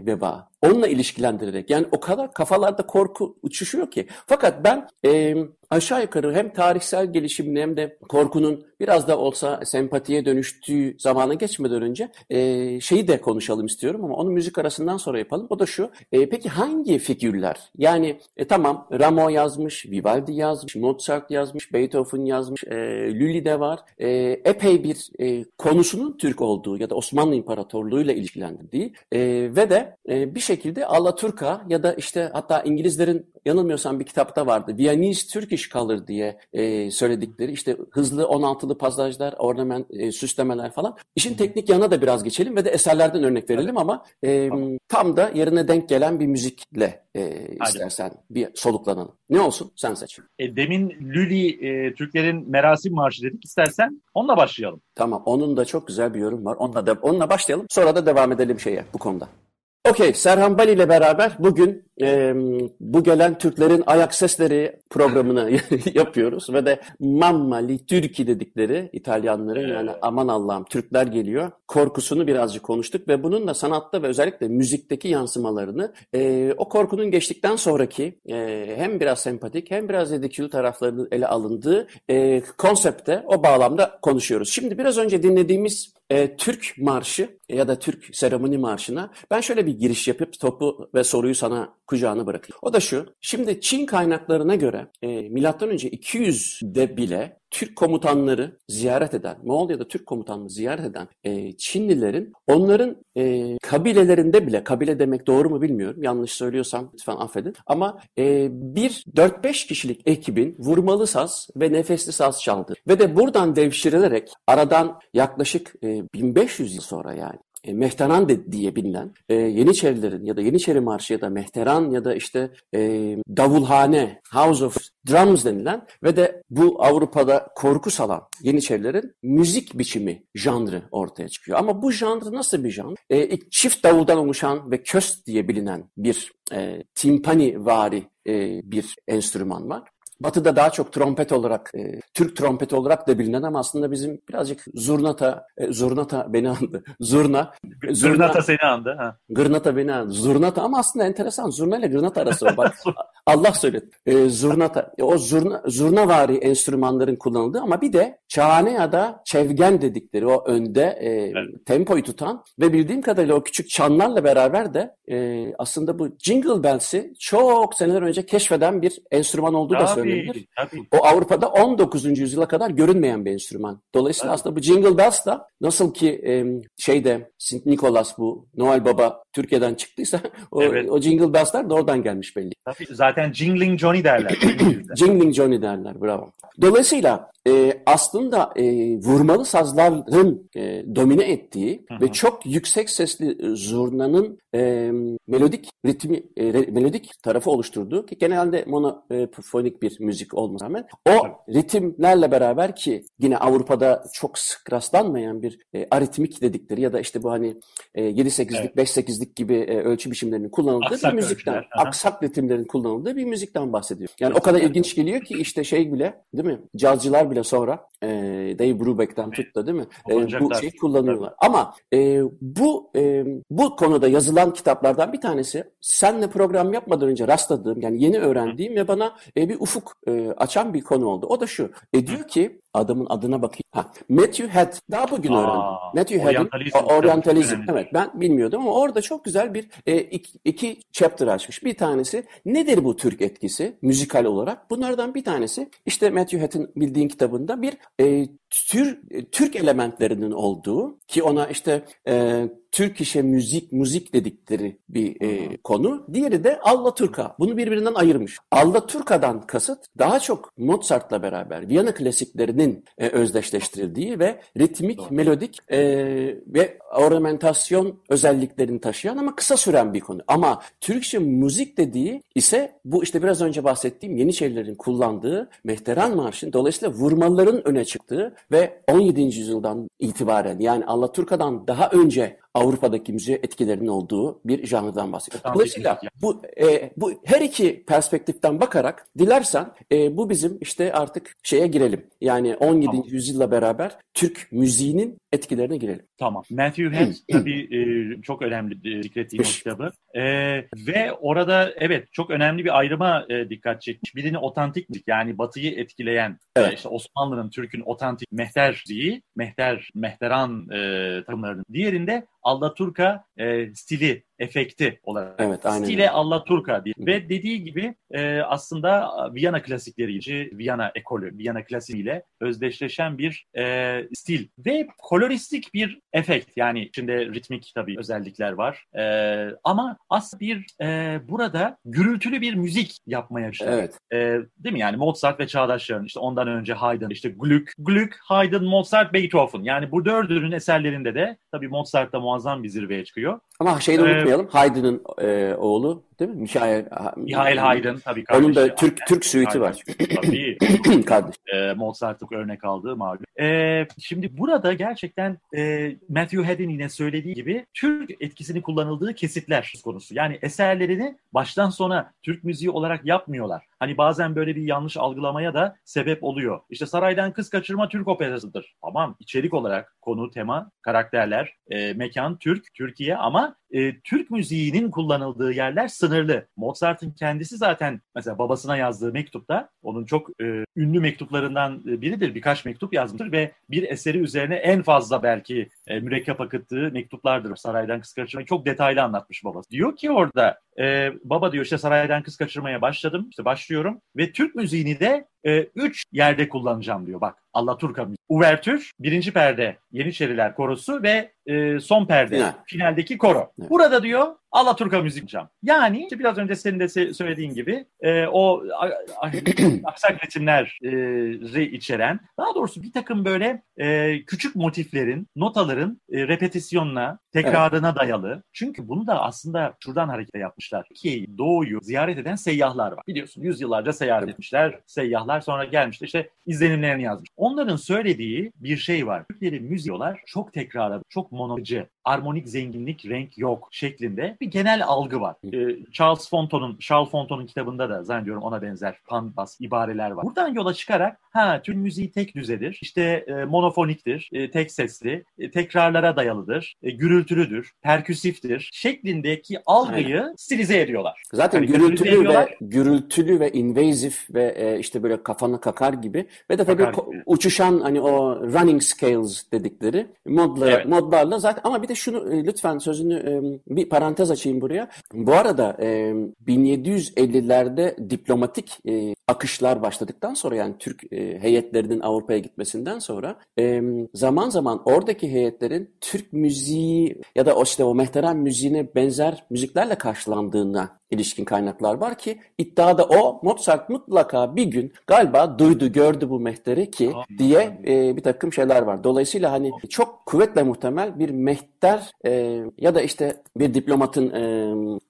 veba. Onunla ilişkilendirerek yani o kadar kafalarda korku uçuşuyor ki. Fakat ben e, aşağı yukarı hem tarihsel gelişimini hem de korkunun biraz da olsa sempatiye dönüştüğü zamana geçmeden önce e, şeyi de konuşalım istiyorum ama onu müzik arasından sonra yapalım. O da şu. e, peki hangi figürler? Yani e, tamam Rameau yazmış, Vivaldi yazmış, Mozart yazmış, Beethoven yazmış, e, Lully de var. E, epey bir e, konusunun Türk olduğu ya da Osmanlı İmparatorluğu'yla ilişkilendirdiği e, ve de e, bir şekilde Alaturka ya da işte hatta İngilizlerin yanılmıyorsam bir kitapta vardı. Viennese Turkish Color diye e, söyledikleri işte hızlı 16'lı pasajlar, ornament, e, süslemeler falan. İşin teknik yanına da biraz geçelim ve de eserlerden örnek verelim ama e, Tamam. tam da yerine denk gelen bir müzikle e, istersen bir soluklanalım. Ne olsun? Sen seç. E, demin Lüli e, Türklerin Merasim Marşı dedik. İstersen onunla başlayalım. Tamam. Onun da çok güzel bir yorum var. Onunla, da, onunla başlayalım. Sonra da devam edelim şeye bu konuda. Okey, Serhan Bali ile beraber bugün e, bu gelen Türklerin ayak sesleri programını yapıyoruz ve de Mamma li Türki dedikleri İtalyanların yani aman Allah'ım Türkler geliyor korkusunu birazcık konuştuk ve bunun da sanatta ve özellikle müzikteki yansımalarını e, o korkunun geçtikten sonraki e, hem biraz sempatik hem biraz ridikül taraflarının ele alındığı e, konsepte o bağlamda konuşuyoruz. Şimdi biraz önce dinlediğimiz e, Türk marşı ya da Türk seremoni marşına ben şöyle bir giriş yapıp topu ve soruyu sana kucağına bırakayım. O da şu. Şimdi Çin kaynaklarına göre e, milattan önce 200'de bile Türk komutanları ziyaret eden, Moğolya'da Türk komutanları ziyaret eden e, Çinlilerin onların e, kabilelerinde bile, kabile demek doğru mu bilmiyorum, yanlış söylüyorsam lütfen affedin. Ama e, bir 4-5 kişilik ekibin vurmalı saz ve nefesli saz çaldı. Ve de buradan devşirilerek aradan yaklaşık e, 1500 yıl sonra yani e, Mehteran de, diye bilinen e, Yeniçerilerin ya da Yeniçeri Marşı ya da Mehteran ya da işte e, Davulhane, House of Drums denilen ve de bu Avrupa'da korku salan Yeniçerilerin müzik biçimi, janrı ortaya çıkıyor. Ama bu janrı nasıl bir janr? E, çift davuldan oluşan ve köst diye bilinen bir e, timpani vari e, bir enstrüman var. Batı'da daha çok trompet olarak, e, Türk trompeti olarak da bilinen ama aslında bizim birazcık zurnata, e, zurnata beni andı. Zurna. Zurna, zurnata seni andı. Ha. Gırnata beni andı. Zurnata ama aslında enteresan. Zurna ile gırnata arası var. Bak, Allah söyledi. E, zurnata. E, o zurna, zurnavari enstrümanların kullanıldığı ama bir de çağane ya da çevgen dedikleri o önde e, evet. tempoyu tutan ve bildiğim kadarıyla o küçük çanlarla beraber de e, aslında bu Jingle Bells'i çok seneler önce keşfeden bir enstrüman olduğu da söyleniyor söyleyebilir. Tabii. O Avrupa'da 19. yüzyıla kadar görünmeyen bir enstrüman. Dolayısıyla Tabii. aslında bu Jingle Bells da nasıl ki şeyde St. Nicholas bu Noel Baba Türkiye'den çıktıysa o, evet. o Jingle Bells'ler de oradan gelmiş belli. Tabii zaten Jingling Johnny derler. Jingling Johnny derler bravo. Dolayısıyla e, aslında e, vurmalı sazların e, domine ettiği hı hı. ve çok yüksek sesli zurnanın e, melodik ritmi, e, melodik tarafı oluşturduğu ki genelde monofonik bir müzik olmasına rağmen o ritimlerle beraber ki yine Avrupa'da çok sık rastlanmayan bir e, aritmik dedikleri ya da işte bu hani e, 7-8'lik, evet. 5-8'lik gibi e, ölçü biçimlerinin kullanıldığı aksak bir müzikten, ölçüler. aksak ritimlerin kullanıldığı bir müzikten bahsediyor. Yani o kadar ilginç geliyor ki işte şey bile değil mi? Cazcılar bile sonra e, Dave Brubeck'ten tut da değil mi? E, bu şeyi kullanıyorlar. Ama e, bu e, bu konuda yazılan kitaplardan bir tanesi senle program yapmadan önce rastladığım yani yeni öğrendiğim Hı. ve bana e, bir ufuk e, açan bir konu oldu. O da şu. E, diyor ki adamın adına bakayım. Ha, Matthew Head. Daha bugün Aa, öğrendim. Matthew Head'in Orientalizm. Evet ben bilmiyordum ama orada çok güzel bir e, iki, iki chapter açmış. Bir tanesi nedir bu Türk etkisi müzikal olarak? Bunlardan bir tanesi işte Matthew Head'in bildiğin kitabında bir e, tür, Türk elementlerinin olduğu ki ona işte e, Türk işe müzik, müzik dedikleri bir e, konu. Diğeri de Alla Turka. Bunu birbirinden ayırmış. Alla Turka'dan kasıt daha çok Mozart'la beraber Viyana klasiklerinin e, özdeşleştirildiği ve ritmik, Doğru. melodik e, ve ornamentasyon özelliklerini taşıyan ama kısa süren bir konu. Ama Türkçe müzik dediği ise bu işte biraz önce bahsettiğim Yeniçerilerin kullandığı Mehteran Marşı'nın dolayısıyla vurmaların öne çıktığı ve 17. yüzyıldan itibaren yani Allaturka'dan daha önce Avrupa'daki müziğe etkilerinin olduğu bir janrdan bahsediyor. Dolayısıyla bu e, bu her iki perspektiften bakarak dilersen e, bu bizim işte artık şeye girelim. Yani 17. Tamam. yüzyılla beraber Türk müziğinin etkilerine girelim. Tamam. Matthew Head tabii e, çok önemli e, zikrettiğim kitabı. E, ve orada evet çok önemli bir ayrıma e, dikkat çekmiş. Birini otantik müzik yani Batı'yı etkileyen e, evet. e, işte Osmanlı'nın Türk'ün otantik mehter müziği, mehter, mehteran e, takımlarının. Diğerinde Allaturka e, stili efekti olarak. Evet, aynen. Stile alla Turka diye. Ve dediği gibi e, aslında Viyana klasikleri, Viyana ekolü, Viyana klasiğiyle özdeşleşen bir e, stil ve koloristik bir efekt. Yani içinde ritmik tabii özellikler var. E, ama aslında bir e, burada gürültülü bir müzik yapmaya çalışıyor. Evet. E, değil mi? Yani Mozart ve çağdaşların işte ondan önce Haydn, işte Gluck, Gluck, Haydn, Mozart, Beethoven. Yani bu dördünün eserlerinde de tabii Mozart da muazzam bir zirveye çıkıyor. Ama şeyi de ee, unutmayalım. Haydn'ın e, oğlu değil mi? Mihail, Mihail Haydn tabii kardeşi. Onun da Türk Türk suiti var. Tabii. Kardeş. E, Mozart'ın örnek aldığı malum. E, şimdi burada gerçekten e, Matthew Head'in yine söylediği gibi Türk etkisini kullanıldığı kesitler konusu. Yani eserlerini baştan sona Türk müziği olarak yapmıyorlar. Hani bazen böyle bir yanlış algılamaya da sebep oluyor. İşte saraydan kız kaçırma Türk operasıdır. Tamam içerik olarak konu, tema, karakterler, e, mekan Türk, Türkiye ama e, Türk müziğinin kullanıldığı yerler sınırlı. Mozart'ın kendisi zaten mesela babasına yazdığı mektupta onun çok e, ünlü mektuplarından biridir. Birkaç mektup yazmıştır ve bir eseri üzerine en fazla belki e, mürekkep akıttığı mektuplardır. Saraydan kız kaçırmayı çok detaylı anlatmış babası. Diyor ki orada e, baba diyor işte saraydan kız kaçırmaya başladım. işte başlıyorum ve Türk müziğini de e, üç yerde kullanacağım diyor. Bak Allah Turka müziği. Uvertür, birinci perde Yeniçeriler korosu ve e, son perde Final. finaldeki koro. Evet. Burada diyor Allah Turka müzik yapacağım. Yani işte biraz önce senin de söylediğin gibi e, o aksak ritimleri içeren daha doğrusu bir takım böyle e, küçük motiflerin, notaların e, repetisyonuna, tekrarına dayalı. Çünkü bunu da aslında şuradan hareketle yapmışlar. Ki doğuyu ziyaret eden seyyahlar var. Biliyorsun yüzyıllarca seyahat etmişler. Seyyahlar sonra gelmişler işte izlenimlerini yazmış. Onların söylediği bir şey var. Türklerin müziyorlar çok tekrarlı, çok monocu, armonik zenginlik, renk yok şeklinde bir genel algı var. Ee, Charles Fonton'un, Charles Fonton'un kitabında da zannediyorum ona benzer panbas ibareler var. Buradan yola çıkarak ha Türk müziği tek düzedir, işte e, monofoniktir, e, tek sesli, e, tekrarlara dayalıdır, e, gürültülüdür, perküsiftir şeklindeki algıyı stilize ediyorlar. Zaten Hani gürültülü gürültü ediyorlar. ve gürültülü ve invasif ve e, işte böyle kafanı kakar gibi ve de tabii ko- uçuşan hani o running scales dedikleri modlar, Evet. modlarla zaten ama bir de şunu e, lütfen sözünü e, bir parantez açayım buraya. Bu arada e, 1750'lerde diplomatik e, akışlar başladıktan sonra yani Türk e, heyetlerinin Avrupa'ya gitmesinden sonra e, zaman zaman oradaki heyetlerin Türk müziği ya da o işte o mehteran müziğine benzer müziklerle karşılandığına ilişkin kaynaklar var ki iddiada o Mozart mutlaka bir gün galiba duydu gördü bu mehteri ki diye e, bir takım şeyler var. Dolayısıyla hani çok kuvvetle muhtemel bir mehter e, ya da işte bir diplomatın e,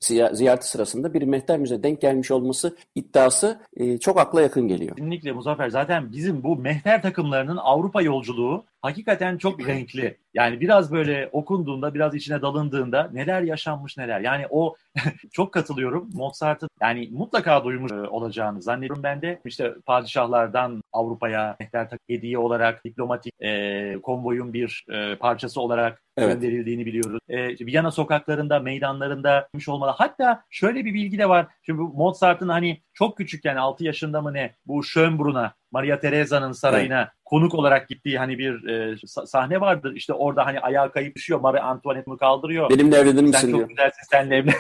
ziya- ziyareti sırasında bir mehter müziğe denk gelmiş olması iddiası e, çok akla yakın geliyor. Kesinlikle Muzaffer. Zaten bizim bu mehter takımlarının Avrupa yolculuğu hakikaten çok renkli. Yani biraz böyle okunduğunda, biraz içine dalındığında neler yaşanmış neler. Yani o çok katılıyorum. Mozart'ın yani mutlaka duymuş e, olacağını zannediyorum ben de. İşte padişahlardan Avrupa'ya mehter hediye olarak diplomatik e, konvoyun bir e, parçası olarak Evet. gönderildiğini biliyoruz. E, Viyana sokaklarında, meydanlarında olmalı. Hatta şöyle bir bilgi de var. Şimdi Mozart'ın hani çok küçükken 6 yaşında mı ne bu Schönbrun'a Maria Teresa'nın sarayına konuk olarak gittiği hani bir e, sa- sahne vardır. İşte orada hani ayağa kayıp düşüyor. Marie Antoinette bunu kaldırıyor. Benimle evlenir Sen misin çok diyor. güzelsin senle evlen.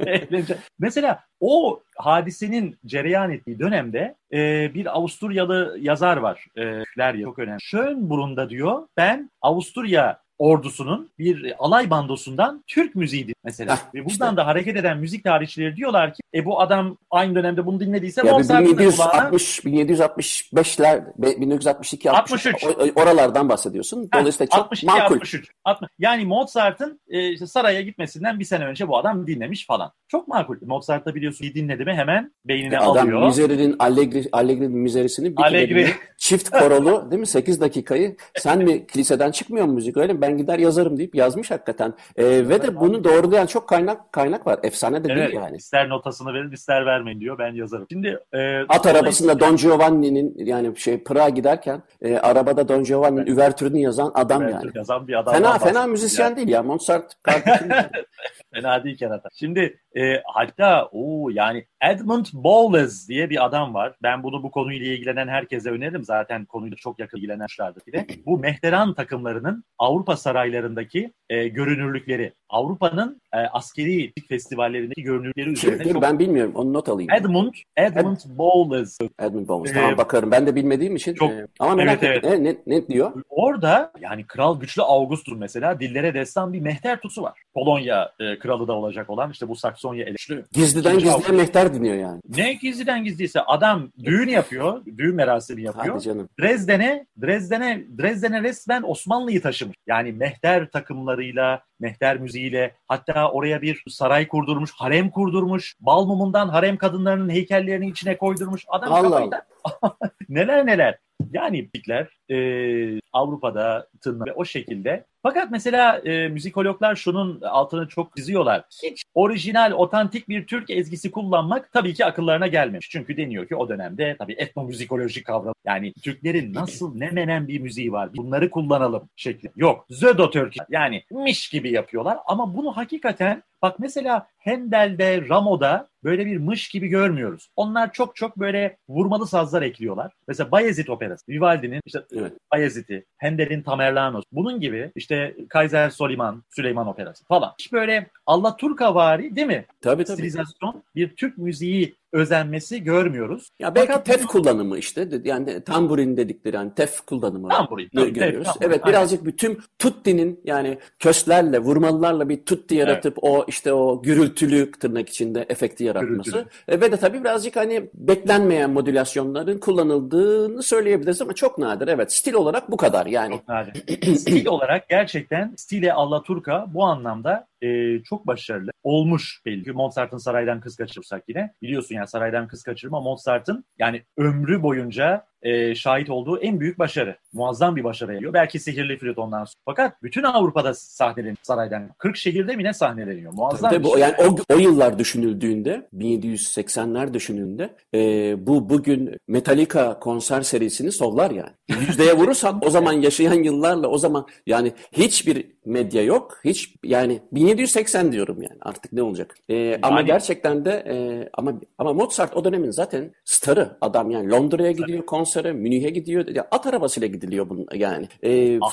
evleneceğim. Mesela o hadisenin cereyan ettiği dönemde e, bir Avusturyalı yazar var. E, çok önemli. Schönbrun'da diyor ben Avusturya ordusunun bir alay bandosundan Türk müziğiydi mesela. Hah, Ve buradan işte. da hareket eden müzik tarihçileri diyorlar ki e bu adam aynı dönemde bunu dinlediyse Ya bir Mozart'ın da kulağına 1760 1765'ler 1962 63. oralardan bahsediyorsun. Dolayısıyla çok 62, makul. 63. 60. Yani Mozart'ın e, işte saraya gitmesinden bir sene önce bu adam dinlemiş falan. Çok makul. Mozart da biliyorsun bir dinledi mi hemen beynine Adam alıyor. Misery'nin Allegri, Allegri'nin mizerisini bir Allegri. kere çift korolu değil mi? 8 dakikayı sen mi kiliseden çıkmıyor mu müzik öyle mi? Ben gider yazarım deyip yazmış hakikaten. Ee, ve de bunu doğrulayan çok kaynak kaynak var. Efsane de Evet, değil yani. ister notasını verin ister vermeyin diyor ben yazarım. Şimdi e, At arabasında Don Giovanni'nin yani şey Prag'a giderken e, arabada Don Giovanni'nin üvertürünü yazan adam Evet, yani. yazan bir adam. Fena fena müzisyen değil ya. Mozart. Fena değil kerata. Şimdi e, hatta o yani Edmund Bowles diye bir adam var. Ben bunu bu konuyla ilgilenen herkese öneririm. Zaten konuyla çok yakın ilgilenenlerdir bile. Bu mehteran takımlarının Avrupa saraylarındaki e, görünürlükleri, Avrupa'nın e, askeri festivallerindeki görünürlükleri üzerine Dur çok... ben bilmiyorum. Onu not alayım. Edmund, Edmund Bowles. Edmund Bowles. Ee, Tamam bakarım. Ben de bilmediğim için. çok- e, ama merak Evet, ettim. E, ne, ne diyor? Orada yani Kral Güçlü Augustus mesela dillere destan bir mehter tusu var. Polonya e, kralı da olacak olan işte bu Saksonya eleştiri. Gizliden İkinci gizliye mehter dinliyor yani. Ne gizliden gizliyse adam düğün yapıyor, düğün merasimi yapıyor. Hadi canım. Dresden'e, Dresden'e, Dresden'e resmen Osmanlı'yı taşımış. Yani mehter takımlarıyla, mehter müziğiyle hatta oraya bir saray kurdurmuş, harem kurdurmuş. Bal mumundan harem kadınlarının heykellerini içine koydurmuş. Adam Allah kafayı da- neler neler. Yani müzikler e, Avrupa'da tınla ve o şekilde. Fakat mesela e, müzikologlar şunun altını çok çiziyorlar. Hiç orijinal, otantik bir Türk ezgisi kullanmak tabii ki akıllarına gelmemiş. Çünkü deniyor ki o dönemde tabii etnomüzikolojik kavram yani Türklerin nasıl ne menen bir müziği var bunları kullanalım şekli. Yok. Zödo Türk yani miş gibi yapıyorlar ama bunu hakikaten Bak mesela Hendel'de, Ramo'da böyle bir mış gibi görmüyoruz. Onlar çok çok böyle vurmalı sazlar ekliyorlar. Mesela Bayezid operası, Vivaldi'nin işte evet. Bayezid'i, Hendel'in Tamerlanos. Bunun gibi işte Kaiser Soliman, Süleyman operası falan. Hiç böyle Allah Turkavari değil mi? Tabii tabii. Stilizasyon bir Türk müziği özenmesi görmüyoruz. Ya belki Fakat tef kullanımı işte yani tamburin dedikleri yani tef kullanımı tamburin, tabii, görüyoruz. Tef, tamburin, evet aynen. birazcık bir tüm tutti'nin yani köslerle vurmalılarla bir tutti yaratıp evet. o işte o gürültülü tırnak içinde efekti yaratması e, ve de tabii birazcık hani beklenmeyen modülasyonların kullanıldığını söyleyebiliriz ama çok nadir evet stil olarak bu kadar yani. Çok nadir. stil olarak gerçekten stile alla turka bu anlamda e, çok başarılı olmuş belli. Mozart'ın Saraydan Kız Kaçırırsak yine biliyorsun yani Saraydan Kız Kaçırma Mozart'ın yani ömrü boyunca e, şahit olduğu en büyük başarı. Muazzam bir başarı geliyor. Belki Sihirli Flüt ondan sonra. Fakat bütün Avrupa'da sahneleniyor saraydan. 40 şehirde mi ne sahneleniyor? Muazzam tabii, tabii, şey. Yani o, o yıllar düşünüldüğünde 1780'ler düşünüldüğünde e, bu bugün Metallica konser serisini sollar yani. Yüzdeye vurursan o zaman yaşayan yıllarla o zaman yani hiçbir medya yok. Hiç yani 1780 diyorum yani artık ne olacak. E, yani... Ama gerçekten de e, ama ama Mozart o dönemin zaten starı adam yani Londra'ya gidiyor konser konsere, Münih'e gidiyor. Ya, at arabasıyla gidiliyor bunun yani. E,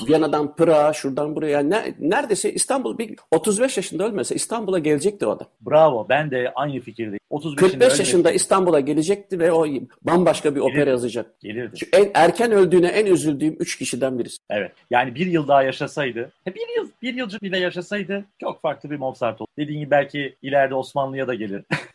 Viyana'dan Pırağa, şuradan buraya. Yani ne, neredeyse İstanbul bir 35 yaşında ölmese İstanbul'a gelecekti o adam. Bravo. Ben de aynı fikirdeyim. 35 45 yaşında İstanbul'a gelecekti ve o bambaşka bir Gelirdi. opera yazacak. Gelirdi. Şu en erken öldüğüne en üzüldüğüm 3 kişiden birisi. Evet. Yani bir yıl daha yaşasaydı, bir yıl bir yılcık bile yaşasaydı çok farklı bir Mozart oldu. Dediğin gibi belki ileride Osmanlı'ya da gelir.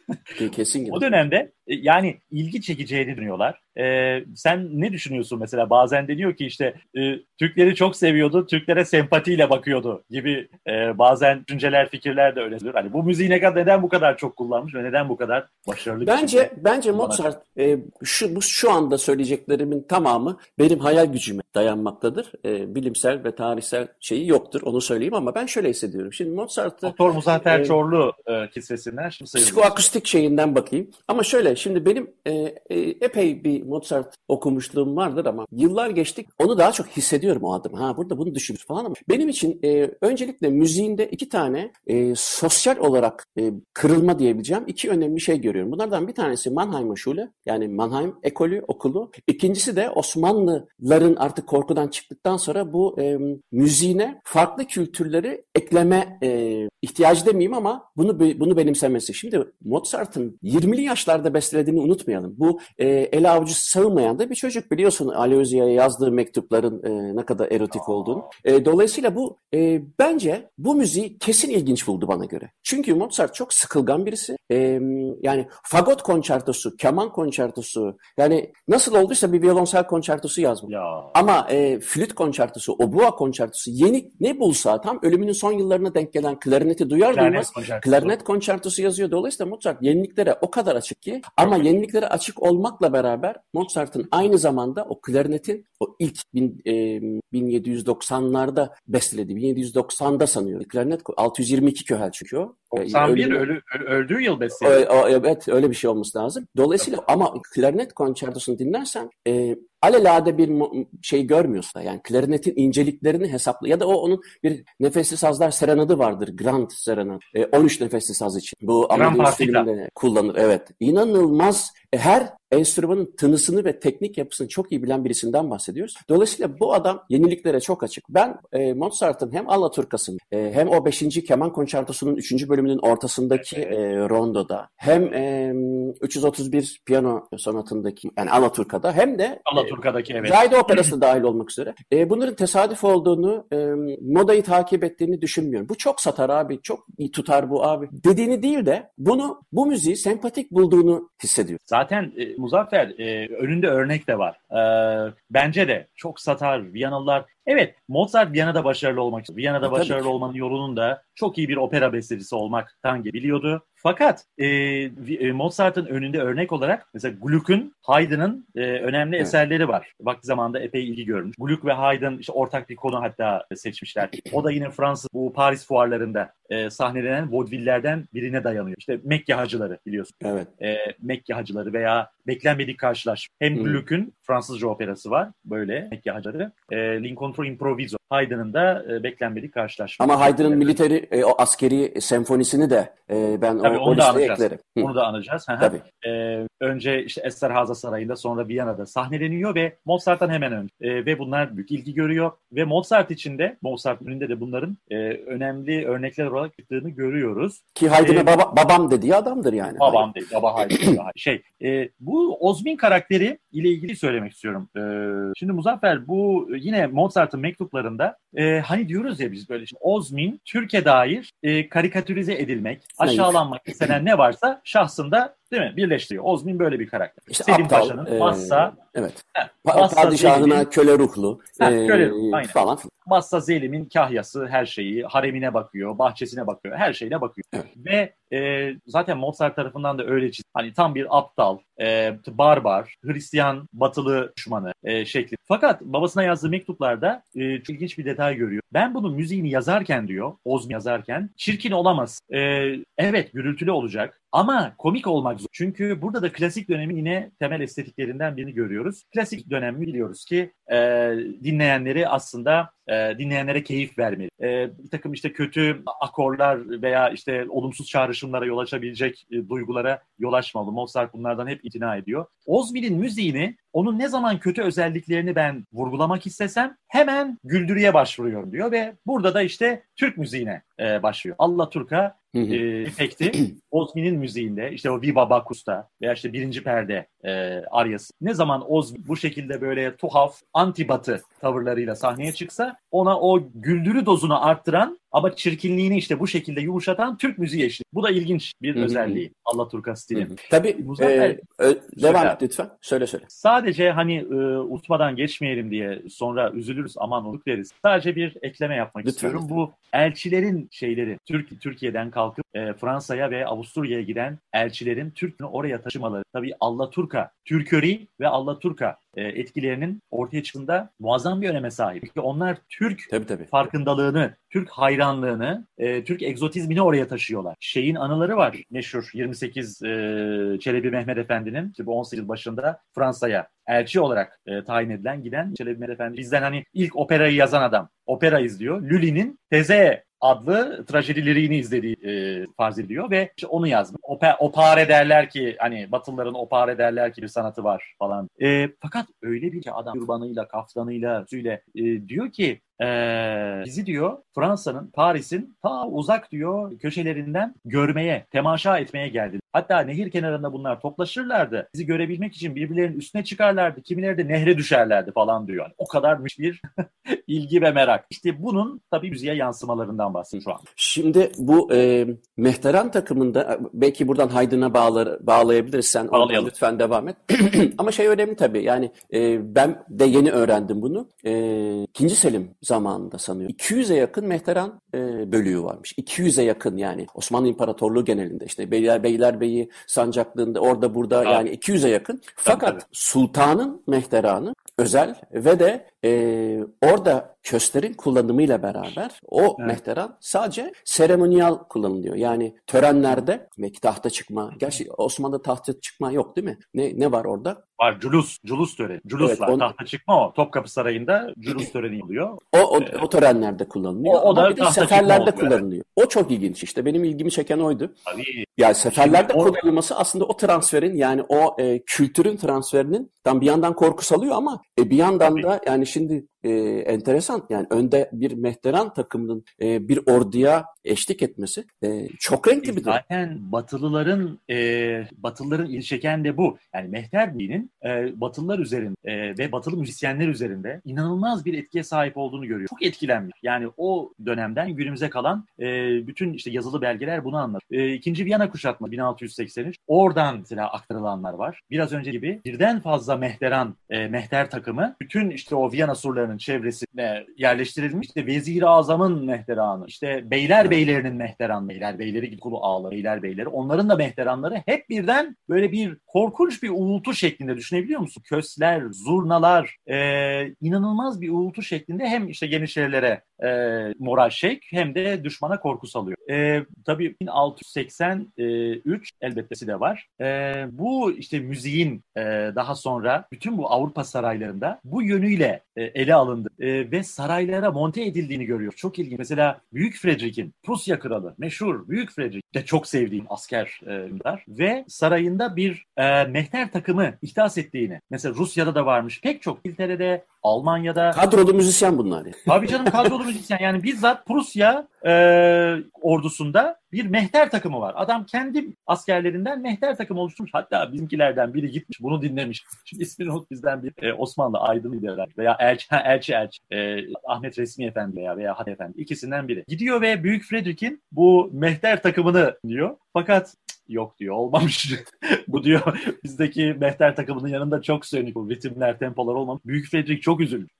Kesin gelir. O dönemde e, yani ilgi çekeceğini düşünüyorlar. Ee, sen ne düşünüyorsun mesela? Bazen deniyor ki işte e, Türkleri çok seviyordu, Türklere sempatiyle bakıyordu gibi e, bazen düşünceler, fikirler de öyle. Hani bu müziği ne kadar neden bu kadar çok kullanmış ve neden bu kadar başarılı? Bence şey bence Mozart e, şu bu şu anda söyleyeceklerimin tamamı benim hayal gücüme dayanmaktadır. E, bilimsel ve tarihsel şeyi yoktur. Onu söyleyeyim ama ben şöyle hissediyorum. Şimdi Mozart'ı Doktor Muzaffer e, Çorlu e, kisvesinden şimdi Psikoakustik şeyinden bakayım. Ama şöyle şimdi benim e, e, epey bir Mozart okumuşluğum vardır ama yıllar geçtik onu daha çok hissediyorum o adım. Ha burada bunu düşünmüş falan ama benim için e, öncelikle müziğinde iki tane e, sosyal olarak e, kırılma diyebileceğim iki önemli şey görüyorum. Bunlardan bir tanesi Mannheim Schule yani Mannheim ekolü okulu. İkincisi de Osmanlıların artık korkudan çıktıktan sonra bu e, müziğine farklı kültürleri ekleme e, ihtiyacı demeyeyim ama bunu bunu benimsemesi. Şimdi Mozart'ın 20'li yaşlarda bestelediğini unutmayalım. Bu e, el avucu sığmayan da bir çocuk biliyorsun Aloysia'ya yazdığı mektupların e, ne kadar erotik olduğunu. E, dolayısıyla bu e, bence bu müziği kesin ilginç buldu bana göre. Çünkü Mozart çok sıkılgan birisi. E, yani fagot konçertosu, keman konçertosu yani nasıl olduysa bir violonsel konçertosu yazmış. Ya. Ama e, flüt konçertosu, obua konçertosu yeni ne bulsa tam ölümünün son yıllarına denk gelen klarneti duyar Klarnet duymaz konçertosu. klarnet konçertosu yazıyor. Dolayısıyla Mozart yeniliklere o kadar açık ki ama yeniliklere açık olmakla beraber Mozart'ın aynı zamanda o klarnetin o ilk bin, e, 1790'larda bestelediği, 1790'da sanıyorum. Klarnet 622 köhel çünkü o. 91 ölü, öldüğü yıl besliyor. Evet öyle bir şey olması lazım. Dolayısıyla ama klarnet konçertosunu dinlersen e, alelade bir şey görmüyorsa yani klarinetin inceliklerini hesaplı ya da o onun bir nefesli sazlar serenadı vardır. Grand serenad. E, 13 nefesli saz için. Bu Amadeus filminde kullanır. Evet. İnanılmaz e, her enstrümanın tınısını ve teknik yapısını çok iyi bilen birisinden bahsediyoruz. Dolayısıyla bu adam yeniliklere çok açık. Ben e, Mozart'ın hem Alaturkas'ın e, hem o 5. keman konçertosunun 3. bölümünün ortasındaki e, rondoda hem e, 331 piyano sonatındaki yani Alaturka'da hem de Alaturka'daki evet. Zayda Operası dahil olmak üzere. E, bunların tesadüf olduğunu, e, modayı takip ettiğini düşünmüyorum. Bu çok satar abi, çok iyi tutar bu abi dediğini değil de bunu bu müziği sempatik bulduğunu hissediyor. Zaten e, Muzaffer e, önünde örnek de var. E, bence de çok satar Viyanalılar. Evet Mozart Viyana'da başarılı olmak istiyor. Viyana'da E, başarılı olmanın yolunun da çok iyi bir opera bestecisi olmaktan biliyordu. Fakat e, e, Mozart'ın önünde örnek olarak mesela Gluck'un, Haydn'ın e, önemli Evet. eserleri var. Vakti zamanında epey ilgi görmüş. Gluck ve Haydn işte ortak bir konu hatta seçmişler. O da yine Fransız bu Paris fuarlarında e, sahnelenen vaudeville'lerden birine dayanıyor. İşte Mekke Hacıları biliyorsun. Evet. E, Mekke Hacıları veya Beklenmedik Karşılaşma. Hem Hı. Gluck'un Fransızca operası var böyle Mekke Hacıları. E, L'Incontro Improviso. Haydn'ın da e, Beklenmedik Karşılaşma. Ama Haydn'ın militeri, e, o askeri senfonisini de e, ben Tabii o, onu o da anacağız. eklerim. Hı, Onu da anacağız. Tabii. Ee, önce işte Esterhazy Sarayı'nda sonra Viyana'da sahneleniyor ve Mozart'tan hemen önce. Ee, ve bunlar büyük ilgi görüyor. Ve Mozart içinde, Mozart önünde de bunların e, önemli örnekler olarak çıktığını görüyoruz. Ki Haydn'e Ee, baba, babam dediği adamdır yani. Babam değil, baba hayır. şey, e, bu Ozmin karakteri ile ilgili söylemek istiyorum. E, şimdi Muzaffer bu yine Mozart'ın mektuplarında e, hani diyoruz ya biz böyle işte, Ozmin Türkiye dair e, karikatürize edilmek, aşağılanmak istenen ne varsa şahsında değil mi birleştiriyor. Ozmin böyle bir karakter. İşte Selim aptal, Paşa'nın e, Massa, evet. Massa padişahına köle ruhlu Heh, e, köle ruhlu, aynen. falan. Massa Zelim'in kahyası her şeyi, haremine bakıyor, bahçesine bakıyor, her şeyine bakıyor. Evet. Ve e, zaten Mozart tarafından da öyle çiz. Hani tam bir aptal, e, barbar, Hristiyan batılı düşmanı e, şekli. Fakat babasına yazdığı mektuplarda e, çok ilginç bir detay görüyor. Ben bunun müziğini yazarken diyor, Ozmi yazarken, çirkin olamaz. E, evet gürültülü olacak ama komik olmak zor. Çünkü burada da klasik dönemin yine temel estetiklerinden birini görüyoruz. Klasik dönem biliyoruz ki e, dinleyenleri aslında e, dinleyenlere keyif vermeli. E, bir takım işte kötü akorlar veya işte olumsuz çağrışımlara yol açabilecek e, duygulara yol açmalı. Mozart bunlardan hep itina ediyor. Ozmi'nin müziğini onun ne zaman kötü özelliklerini ben vurgulamak istesem hemen güldürüye başvuruyorum diyor ve burada da işte Türk müziğine e, başlıyor. Allah Turka e, efekti Ozmi'nin müziğinde işte o Viva Bakus'ta veya işte birinci perde e, aryası. Ne zaman Ozmi bu şekilde böyle tuhaf anti-batı tavırlarıyla sahneye çıksa ona o güldürü dozunu arttıran ama çirkinliğini işte bu şekilde yumuşatan Türk müziği eşliği. Bu da ilginç bir Hı hı. özelliği Alaturka Hı stilin. hı. Tabii Muzaffer, e, ö- devam et lütfen. Söyle söyle. Sadece hani e, unutmadan geçmeyelim diye sonra üzülürüz aman unut deriz. Sadece bir ekleme yapmak Lütfen, istiyorum. lütfen. Bu elçilerin şeyleri Türk Türkiye'den kalkıp e, Fransa'ya ve Avusturya'ya giden elçilerin Türk'ünü oraya taşımaları. Tabii Allaturka, Türköri ve Allaturka e, etkilerinin ortaya çıktığında muazzam bir öneme sahip. Çünkü onlar Türk Tabii tabii. farkındalığını, Türk hayranlığını, e, Türk egzotizmini oraya taşıyorlar. Şeyin anıları var meşhur 28 e, Çelebi Mehmet Efendi'nin işte bu 18 yıl başında Fransa'ya elçi olarak e, tayin edilen giden Çelebi Mehmet Efendi. Bizden hani ilk operayı yazan adam. Opera izliyor. Lully'nin Teze adlı trajedi liriğini izlediği e, farz ediliyor ve işte onu yazmış. Ope, opare derler ki hani Batılıların opare derler ki bir sanatı var falan. E, fakat öyle bir adam kurbanıyla, kaftanıyla, süyle e, diyor ki e, bizi diyor Fransa'nın, Paris'in ta uzak diyor köşelerinden görmeye, temaşa etmeye geldi. Hatta nehir kenarında bunlar toplaşırlardı. Bizi görebilmek için birbirlerinin üstüne çıkarlardı. Kimileri de nehre düşerlerdi falan diyor. Yani o kadarmış bir ilgi ve merak. İşte bunun tabii müziğe yansımalarından bahsediyor şu an. Şimdi bu e, Mehteran takımında belki buradan Haydn'a bağlar, bağlayabiliriz. Sen Bağlayalım. lütfen devam et. Ama şey önemli tabii yani e, ben de yeni öğrendim bunu. E, İkinci Selim zamanında sanıyorum. 200'e yakın Mehteran e, bölüğü varmış. 200'e yakın yani Osmanlı İmparatorluğu genelinde işte Beyler Beylerbeyi sancaklığında orada burada yani 200'e yakın. Fakat sultanın Mehteranı özel ve de e, orada kösterin kullanımıyla beraber o Evet. mehteran sadece seremoniyal kullanılıyor. Yani törenlerde belki tahta çıkma. Gerçi Osmanlı'da tahta çıkma yok değil mi? Ne ne var orada? Var culus, culus töreni. Culus Evet, on- Tahta çıkma o. Topkapı Sarayı'nda culus töreni oluyor. O, o, o törenlerde kullanılıyor. O- o da Ama bir de seferlerde kullanılıyor. O çok ilginç işte. Benim ilgimi çeken oydu. Tabii. Yani seferlerde Şimdi kullanılması aslında o transferin yani o e, kültürün transferinin tam bir yandan korku salıyor ama e, bir yandan Tabii. da yani şimdi e, enteresan. Yani önde bir mehteran takımının e, bir orduya eşlik etmesi e, çok renkli bir durum. Zaten Batılıların e, Batılıların ilgi çeken de bu. Yani Mehter Bey'in e, Batılılar üzerinde e, ve Batılı müzisyenler üzerinde inanılmaz bir etkiye sahip olduğunu görüyor. Çok etkilenmiş. Yani o dönemden günümüze kalan e, bütün işte yazılı belgeler bunu anlatır. E, ikinci Viyana kuşatma 1683. Oradan mesela aktarılanlar var. Biraz önce gibi birden fazla mehteran, e, mehter takımı bütün işte o Viyana surlarının çevresine yerleştirilmiş. İşte Vezir-i Azam'ın mehteranı, işte beyler beylerinin mehteranı, beyler beyleri gibi kulu ağları, beyler beyleri. Onların da mehteranları hep birden böyle bir korkunç bir uğultu şeklinde düşünebiliyor musun? Kösler, zurnalar, e, inanılmaz bir uğultu şeklinde hem işte genişlere e, moral şek hem de düşmana korku salıyor. E, tabii 1683 elbettesi de var. E, bu işte müziğin e, daha sonra bütün bu Avrupa saraylarında bu yönüyle e, ele alındı e, ve saraylara monte edildiğini görüyor. Çok ilginç. Mesela Büyük Frederick'in Prusya kralı meşhur Büyük Frederick de çok sevdiğim asker e, ve sarayında bir e, mehter takımı ihdas ettiğini. Mesela Rusya'da da varmış. Pek çok İngiltere'de, Almanya'da. Kadrolu müzisyen bunlar. Yani. Tabii canım kadrolu müzisyen. Yani bizzat Prusya e, ordusunda bir mehter takımı var. Adam kendi askerlerinden mehter takımı oluşturmuş. Hatta bizimkilerden biri gitmiş bunu dinlemiş. Şimdi ismini unut bizden bir e, Osmanlı aydınıydı herhalde. Veya Elçi, Elçi Elçi. E, Ahmet Resmi Efendi veya, veya Hat Efendi. ikisinden biri. Gidiyor ve Büyük Frederick'in bu mehter takımını diyor. Fakat yok diyor olmamış. bu diyor bizdeki mehter takımının yanında çok sönük bu ritimler, tempolar olmamış. Büyük Frederick çok üzülmüş.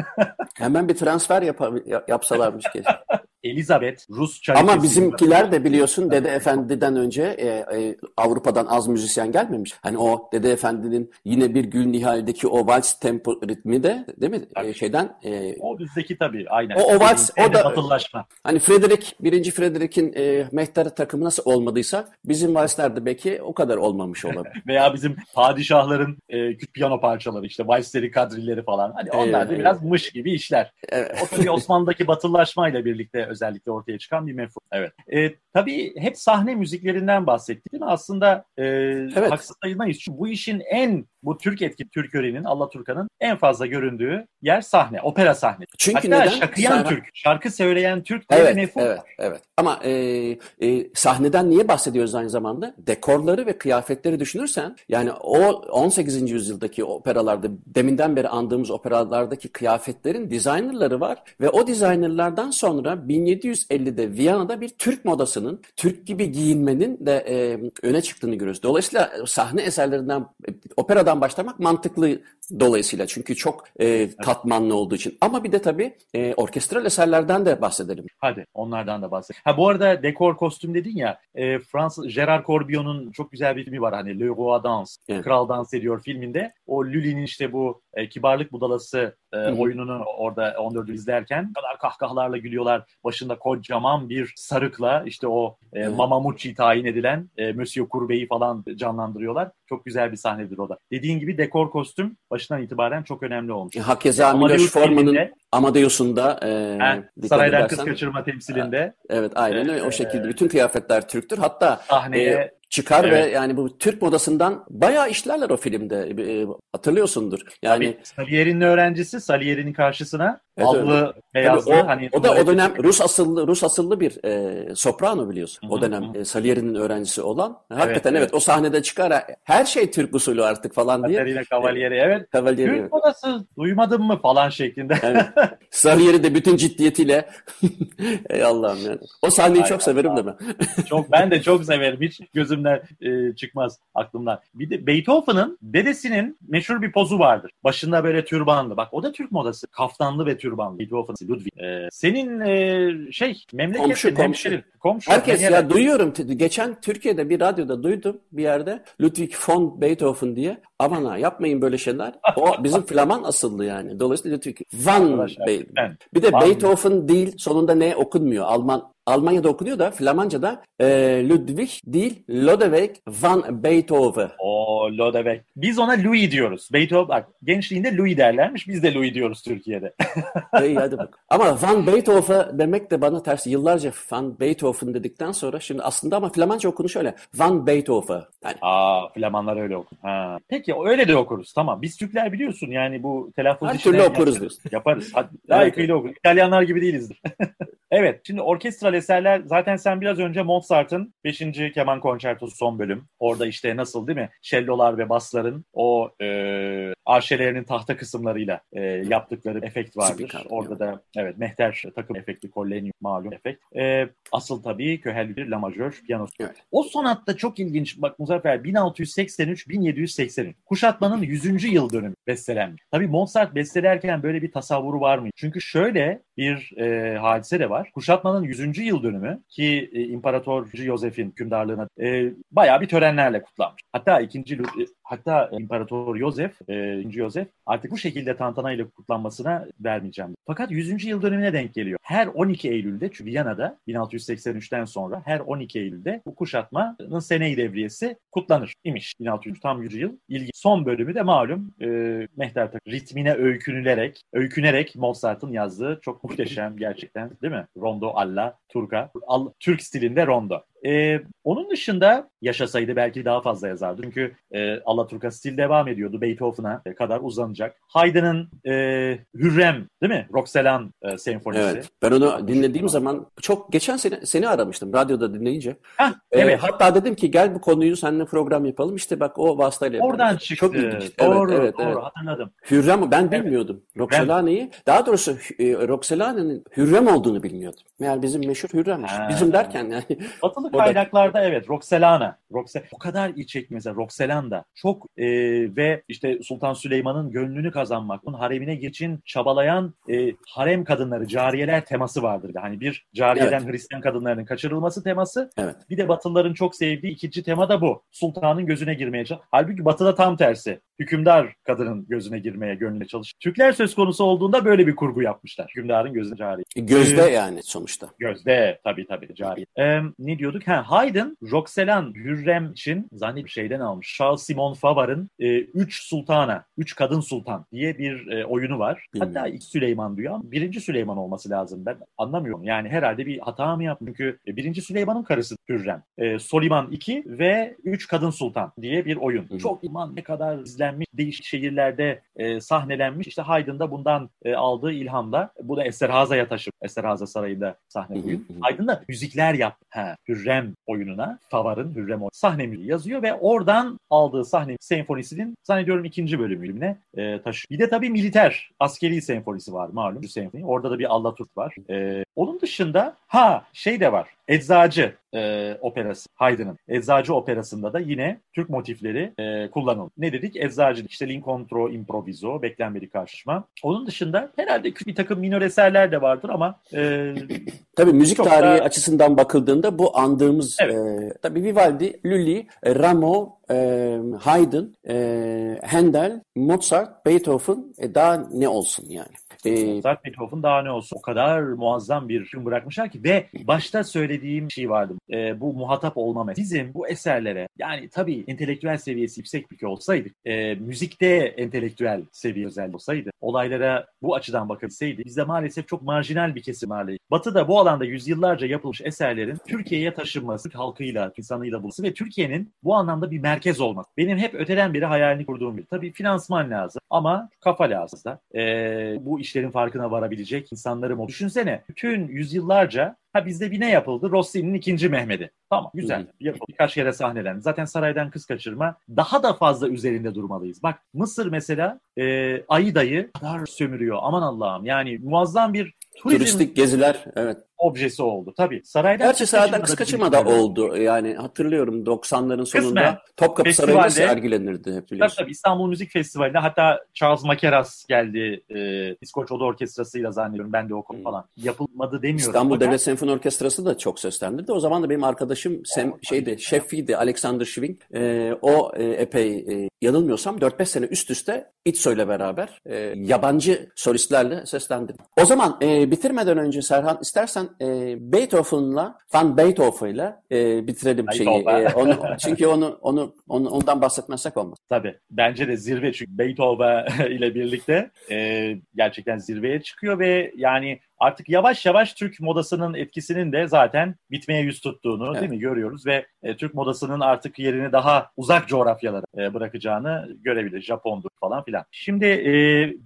Hemen bir transfer yap- yapsalarmış keşke. Elizabeth Rus Ama bizimkiler de biliyorsun Dede Efendi'den önce e, e, Avrupa'dan az müzisyen gelmemiş. Hani o Dede Efendi'nin yine bir Gül Nihal'deki o vals tempo ritmi de değil mi? E, şeyden e, o bizdeki tabii aynen. O, o vals o da batılılaşma. Hani Frederick birinci Frederick'in e, mehter takımı nasıl olmadıysa bizim valslerde belki o kadar olmamış olabilir. Veya bizim padişahların e, piyano parçaları işte valsleri, kadrilleri falan. Hani onlar da evet, biraz evet. mış gibi işler. Evet. O tabii Osmanlı'daki batılılaşmayla birlikte özellikle ortaya çıkan bir mefhum. Evet. E, tabii hep sahne müziklerinden bahsettik değil mi? Aslında e, evet. haksız sayılmayız. Çünkü bu işin en bu Türk etki Türk öğrenin, Allah Turkan'ın en fazla göründüğü yer sahne, opera sahne. Çünkü Hatta neden? şakıyan Sahne... Türk, şarkı söyleyen Türk diye evet, bir mefhum evet, Evet, Ama e, e, sahneden niye bahsediyoruz aynı zamanda? Dekorları ve kıyafetleri düşünürsen, yani o 18. yüzyıldaki operalarda, deminden beri andığımız operalardaki kıyafetlerin designerları var ve o designerlardan sonra 1750'de Viyana'da bir Türk modasının, Türk gibi giyinmenin de e, öne çıktığını görüyoruz. Dolayısıyla sahne eserlerinden, operadan başlamak mantıklı dolayısıyla çünkü çok e, katmanlı olduğu için. Ama bir de tabii e, orkestral eserlerden de bahsedelim. Hadi onlardan da bahsedelim. Ha bu arada dekor kostüm dedin ya, e, Fransız Gerard Corbion'un çok güzel bir filmi var hani Le Roi Dans, evet. Kral Dans ediyor filminde. O Lully'nin işte bu e, kibarlık budalası e, oyununu orada 14'ü izlerken kadar kahkahalarla gülüyorlar. Başında kocaman bir sarıkla işte o e, evet. Mamamucci tayin edilen e, Monsieur Courbet'i falan canlandırıyorlar. Çok güzel bir sahnedir o da. Dediğin gibi dekor kostüm başından itibaren çok önemli olmuş. E, Hakeza Miloš Forman'ın Amadeus'un da e, Saraydan Kız Kaçırma temsilinde. Evet aynen öyle. O şekilde bütün kıyafetler Türktür. Hatta sahneye e, çıkar evet. ve yani bu Türk modasından bayağı işlerler o filmde. E, hatırlıyorsundur. Yani Tabii, Salieri'nin öğrencisi Salieri'nin karşısına evet, allı, beyazlı o, hani o da o dönem Rus asıllı Rus asıllı bir e, soprano biliyorsun. Hı-hı, o dönem e, Salieri'nin öğrencisi olan. Hakikaten evet, evet. o sahnede çıkar her şey Türk usulü artık falan diye. Katerina Cavalieri evet. Cavalieri, Türk modası duymadın mı falan şeklinde. Evet. Salieri de bütün ciddiyetiyle Ey Allah'ım yani. O sahneyi Ay, çok severim de ben. çok ben de çok severim. Hiç gözümden e, çıkmaz aklımdan. Bir de Beethoven'ın dedesinin meşhur bir pozu vardır. Başında böyle türbanlı. Bak o da Türk modası. Kaftanlı ve türbanlı. Beethoven, Ludwig. E, senin e, şey memleketin, komşu, komşu. hemşerin. Komşu. Herkes ya duyuyorum. Geçen Türkiye'de bir radyoda duydum bir yerde Ludwig von Beethoven diye. Aman ha yapmayın böyle şeyler. O bizim Flaman asıllı yani. Dolayısıyla Ludwig van Beethoven. Bir de Beethoven değil sonunda ne okunmuyor. Alman Almanya'da okunuyor da Flamanca'da e, Ludwig değil Lodewijk van Beethoven. O Lodewijk. Biz ona Louis diyoruz. Beethoven bak gençliğinde Louis derlermiş. Biz de Louis diyoruz Türkiye'de. İyi hadi bak. Ama van Beethoven demek de bana ters. Yıllarca van Beethoven dedikten sonra şimdi aslında ama Flamanca okunu şöyle. Van Beethoven. Yani. Aa Flamanlar öyle okur. Ha. Peki öyle de okuruz. Tamam. Biz Türkler biliyorsun yani bu telaffuz Her türlü okuruz. Yaparız. Hadi, layıkıyla evet. okuruz. İtalyanlar gibi değilizdir. evet. Şimdi orkestral eserler zaten sen biraz önce Mozart'ın 5. keman konçertosu son bölüm. Orada işte nasıl değil mi? Şellolar ve basların o e, arşelerinin tahta kısımlarıyla e, yaptıkları efekt vardır. Spikar, Orada da evet mehter takım efekti, kollenyum malum efekt. E, asıl tabii köhel bir la majör piyanosu. Evet. O sonatta çok ilginç. Bak Muzaffer 1683-1783 kuşatmanın 100. yıl dönümü bestelenmiş. Tabii Mozart bestelerken böyle bir tasavvuru var mı? Çünkü şöyle bir e, hadise de var. Kuşatmanın 100. yıl dönümü ki e, İmparator Josef'in hükümdarlığına e, bayağı bir törenlerle kutlanmış. Hatta ikinci e, hatta İmparator Josef, e, Josef artık bu şekilde tantanayla kutlanmasına vermeyeceğim. Fakat 100. yıl dönümüne denk geliyor. Her 12 Eylül'de çünkü Viyana'da 1683'ten sonra her 12 Eylül'de bu kuşatmanın seneyi devriyesi kutlanır imiş. 1600 tam 100 yıl. İlgi. Son bölümü de malum e, Mehter ritmine öykünülerek, öykünerek Mozart'ın yazdığı çok muhteşem gerçekten değil mi? Rondo alla Turka. Al, Türk stilinde rondo. Ee, onun dışında yaşasaydı belki daha fazla yazardı. Çünkü e, Alaturka stil devam ediyordu. Beethoven'a kadar uzanacak. Haydn'ın e, Hürrem değil mi? Roxelan e, senfonisi. Evet. Ben onu dinlediğim zaman çok geçen sene seni aramıştım radyoda dinleyince. Hah, ee, evet. Hatta dedim ki gel bu konuyu seninle program yapalım. İşte bak o vasıtayla yapalım. Oradan çıktı. Çok ilginç. Doğru, evet, evet, doğru evet. hatırladım. Hürrem ben bilmiyordum. Evet. Roxelana'yı daha doğrusu e, Roxelana'nın Hürrem olduğunu bilmiyordum. Meğer bizim meşhur Hürrem'miş. Bizim derken yani. Batılı Batılı kaynaklarda evet Roxelana. Roxe, o kadar iyi çekmiş mesela Roxelana çok e, ve işte Sultan Süleyman'ın gönlünü kazanmak, onun haremine geçin çabalayan e, harem kadınları, cariyeler teması vardır. Hani bir cariyeden evet. Hristiyan kadınlarının kaçırılması teması. Evet. Bir de Batılıların çok sevdiği ikinci tema da bu. Sultanın gözüne girmeye çalış. Halbuki Batı'da tam tersi. Hükümdar kadının gözüne girmeye gönlüne çalış. Türkler söz konusu olduğunda böyle bir kurgu yapmışlar. Hükümdarın gözüne cariye. Gözde ee, yani sonuçta. Gözde tabii tabii cariye. Ee, ne diyorduk? Ha, Haydn, Roxelan, Hürrem için zannet bir şeyden almış. Charles Simon Favar'ın e, Üç Sultana, Üç Kadın Sultan diye bir e, oyunu var. Bilmiyorum. Hatta iki Süleyman diyor ama birinci Süleyman olması lazım. Ben anlamıyorum. Yani herhalde bir hata mı yaptı? Çünkü e, birinci Süleyman'ın karısı Hürrem. E, Soliman 2 ve Üç Kadın Sultan diye bir oyun. Hı. Çok iman ne kadar izlenmiş, değişik şehirlerde e, sahnelenmiş. İşte Haydn'da bundan e, aldığı ilhamla bu da Esterhaza'ya taşır. Esterhaza Sarayı'nda sahne oyun. Haydn'da müzikler yaptı. Ha, Hürrem oyununa Favar'ın Hürrem sahne müziği yazıyor ve oradan aldığı sahne senfonisinin zannediyorum ikinci bölümüne e, taşıyor. Bir de tabii militer askeri senfonisi var malum senfoni. Orada da bir Allaturt var. E, onun dışında ha şey de var. Eczacı e, operası Haydn'ın. Eczacı operasında da yine Türk motifleri e, kullanıldı. Ne dedik? Eczacı işte L'incontro Improviso, beklenmedik karşılaşma. Onun dışında herhalde bir takım minor eserler de vardır ama e, Tabii müzik tarihi da... açısından bakıldığında bu andığımız evet. e, tabii Vivaldi, Lully, Rameau, e, Haydn, e, Handel, Mozart, Beethoven e, daha ne olsun yani. Ee, Mozart Beethoven daha ne olsun o kadar muazzam bir film bırakmışlar ki ve başta söylediğim şey vardı e, bu muhatap olma Bizim bu eserlere yani tabii entelektüel seviyesi yüksek bir ülke olsaydık e, müzikte entelektüel seviye özel olsaydı olaylara bu açıdan bakabilseydi bizde maalesef çok marjinal bir kesim varlığı. Batı'da bu alanda yüzyıllarca yapılmış eserlerin Türkiye'ye taşınması, halkıyla, insanıyla bulması ve Türkiye'nin bu anlamda bir merkez olması. Benim hep öteden beri hayalini kurduğum bir. Tabii finansman lazım ama kafa lazım da. E, bu işlerin farkına varabilecek insanlarım o. Düşünsene bütün yüzyıllarca ha bizde bir ne yapıldı? Rossini'nin ikinci Mehmet'i. Tamam güzel. Yapıldı. Birkaç kere sahnelendi. Zaten saraydan kız kaçırma daha da fazla üzerinde durmalıyız. Bak Mısır mesela e, Aida'yı kadar sömürüyor. Aman Allah'ım yani muazzam bir Turizm Turistik geziler evet. Objesi oldu tabii. Saraydan Gerçi saraydan kız kaçırma da oldu. Yani hatırlıyorum 90'ların sonunda Kısmen. Topkapı Sarayı'nda sergilenirdi hep biliyorsun. Tabii tabii İstanbul Müzik Festivali'nde hatta Charles Makeras geldi. E, İskoç Oda Orkestrası'yla zannediyorum. Ben de okudum hmm. falan. Yapılmadı demiyorum. İstanbul Fakat... Devlet Senfoni Orkestrası da çok seslendirdi. O zaman da benim arkadaşım sem, şeydi, şefiydi Alexander Schwing. E, o e, epey e, yanılmıyorsam 4-5 sene üst üste İtso'yla beraber e, yabancı solistlerle seslendirdi. O zaman e, bitirmeden önce Serhan istersen e, Beethoven'la Van Beethoven'la e, bitirelim şeyi. E, onu, çünkü onu, onu, onu ondan bahsetmezsek olmaz. Tabii. Bence de zirve çünkü Beethoven ile birlikte e, gerçekten zirveye çıkıyor ve yani artık yavaş yavaş Türk modasının etkisinin de zaten bitmeye yüz tuttuğunu Evet. değil mi görüyoruz ve e, Türk modasının artık yerini daha uzak coğrafyalara e, bırakacağını görebiliriz. Japondur falan filan. Şimdi e,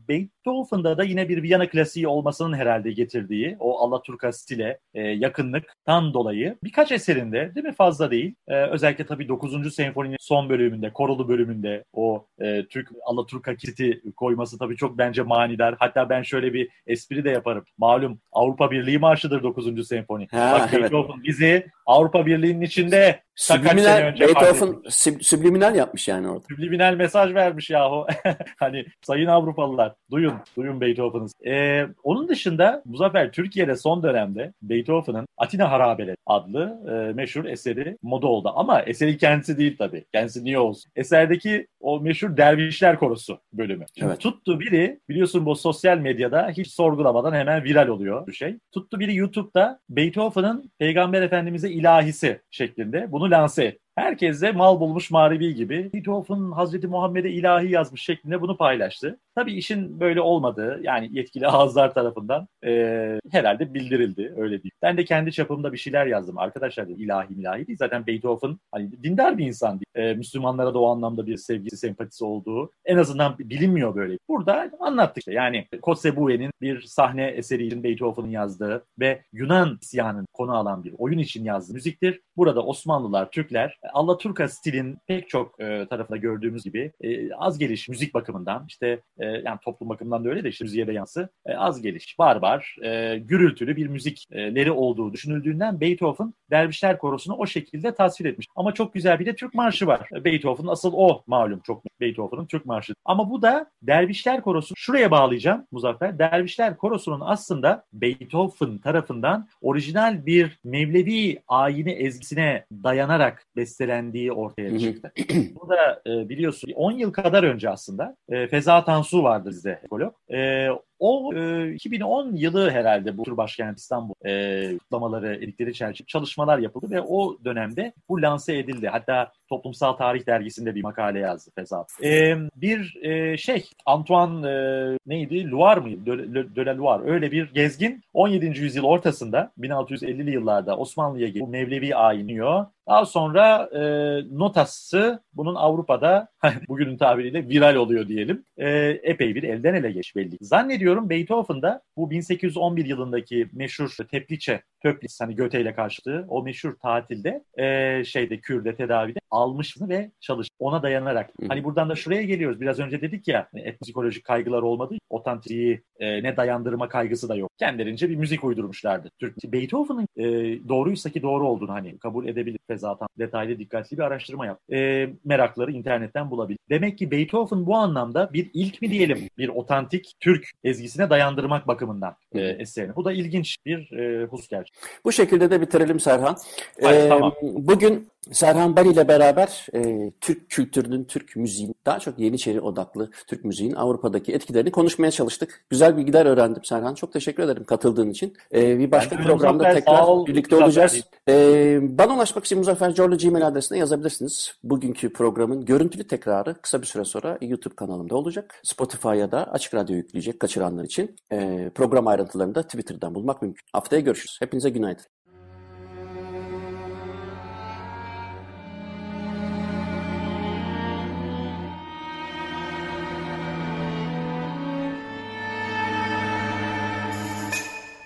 Beethoven'da da yine bir Viyana klasiği olmasının herhalde getirdiği o Alaturka stile e, yakınlıktan dolayı birkaç eserinde değil mi fazla değil. E, özellikle tabii 9. senfoninin son bölümünde, korolu bölümünde o e, Türk Alaturka kiti koyması tabii çok bence manidar. Hatta ben şöyle bir espri de yaparım. Malum Avrupa Birliği marşıdır 9. senfoni. Ha, Bak evet. Beethoven bizi Avrupa Birliği'nin içinde Subliminal, Beethoven subliminal yapmış yani orada. Subliminal mesaj vermiş yahu. hani sayın Avrupalılar duyun, duyun Beethoven'ı. Ee, onun dışında Muzaffer Türkiye'de son dönemde Beethoven'ın Atina Harabeleri adlı e, meşhur eseri moda oldu. Ama eseri kendisi değil tabii. Kendisi niye olsun? Eserdeki o meşhur Dervişler Korosu bölümü. Şimdi Evet. tuttu biri biliyorsun bu sosyal medyada hiç sorgulamadan hemen viral oluyor bir şey. Tuttu biri YouTube'da Beethoven'ın Peygamber Efendimiz'e ilahisi şeklinde bunu lanse etti. Herkes de mal bulmuş mağribi gibi Beethoven Hazreti Muhammed'e ilahi yazmış şeklinde bunu paylaştı. Tabii işin böyle olmadığı yani yetkili ağızlar tarafından eee, herhalde bildirildi öyle değil. Ben de kendi çapımda bir şeyler yazdım. Arkadaşlar dedim, ilahi ilahi değil. Zaten Beethoven hani dindar bir insan değil. Eee, Müslümanlara da o anlamda bir sevgisi, sempatisi olduğu en azından bilinmiyor böyle. Burada anlattık işte yani Kotzebue'nin bir sahne eseri için Beethoven'ın yazdığı ve Yunan isyanını konu alan bir oyun için yazdığı müziktir. Burada Osmanlılar, Türkler Alaturka stilin pek çok e, tarafında gördüğümüz gibi e, az geliş müzik bakımından işte e, yani toplum bakımından da öyle de işte müziğe de yansı e, az geliş, barbar, e, gürültülü bir müzikleri olduğu düşünüldüğünden Beethoven Dervişler Korosu'nu o şekilde tasvir etmiş. Ama çok güzel bir de Türk Marşı var. Beethoven asıl o malum çok Beethoven'ın Türk Marşı. Ama bu da Dervişler Korosu. Şuraya bağlayacağım Muzaffer. Dervişler Korosu'nun aslında Beethoven tarafından orijinal bir Mevlevi ayini ezgisine dayanarak bestelendiği ortaya çıktı. Bu da e, biliyorsun 10 yıl kadar önce aslında e, Feza Tansu vardı bizde ekolog. E, o e, 2010 yılı herhalde bu tür başkent İstanbul e, kutlamaları edikleri çerçeve çalışmalar yapıldı ve o dönemde bu lanse edildi. Hatta Toplumsal Tarih Dergisi'nde bir makale yazdı Feza. E, bir e, şey Antoine e, neydi? Loire mıydı? De, la Loire. Öyle bir gezgin 17. yüzyıl ortasında 1650'li yıllarda Osmanlı'ya gelip Mevlevi ayiniyor. Daha sonra e, notası bunun Avrupa'da bugünün tabiriyle viral oluyor diyelim. E, epey bir elden ele geç belli. Zannediyorum Beethoven'da bu 1811 yılındaki meşhur Tepliçe, Töplis hani Göte ile karşılığı o meşhur tatilde e, şeyde Kür'de tedavide almış ve çalış. Ona dayanarak. Hı. Hani buradan da şuraya geliyoruz. Biraz önce dedik ya hani etnopsikolojik kaygılar olmadı. Otantiği e, ne dayandırma kaygısı da yok. Kendilerince bir müzik uydurmuşlardı. Türk Beethoven'ın e, doğruysa ki doğru olduğunu hani kabul edebilir zaten detaylı dikkatli bir araştırma yap. E, merakları internetten bulabilir. Demek ki Beethoven bu anlamda bir ilk mi diyelim bir otantik Türk ezgisine dayandırmak bakımından e, eserini. Bu da ilginç bir e, husus gerçekten. Bu şekilde de bitirelim Serhan. Hadi, Ee, tamam. Bugün Serhan Bali ile beraber e, Türk kültürünün, Türk müziğin, daha çok Yeniçeri odaklı Türk müziğin Avrupa'daki etkilerini konuşmaya çalıştık. Güzel bilgiler öğrendim Serhan. Çok teşekkür ederim katıldığın için. E, bir başka de programda Muzaffer, tekrar ol. birlikte Muzaffer olacağız. E, bana ulaşmak için Muzaffer Corlu Gmail adresine yazabilirsiniz. Bugünkü programın görüntülü tekrarı kısa bir süre sonra YouTube kanalımda olacak. Spotify'a da Açık Radyo yükleyecek kaçıranlar için. E, program ayrıntılarını da Twitter'dan bulmak mümkün. Haftaya görüşürüz. Hepinize günaydın.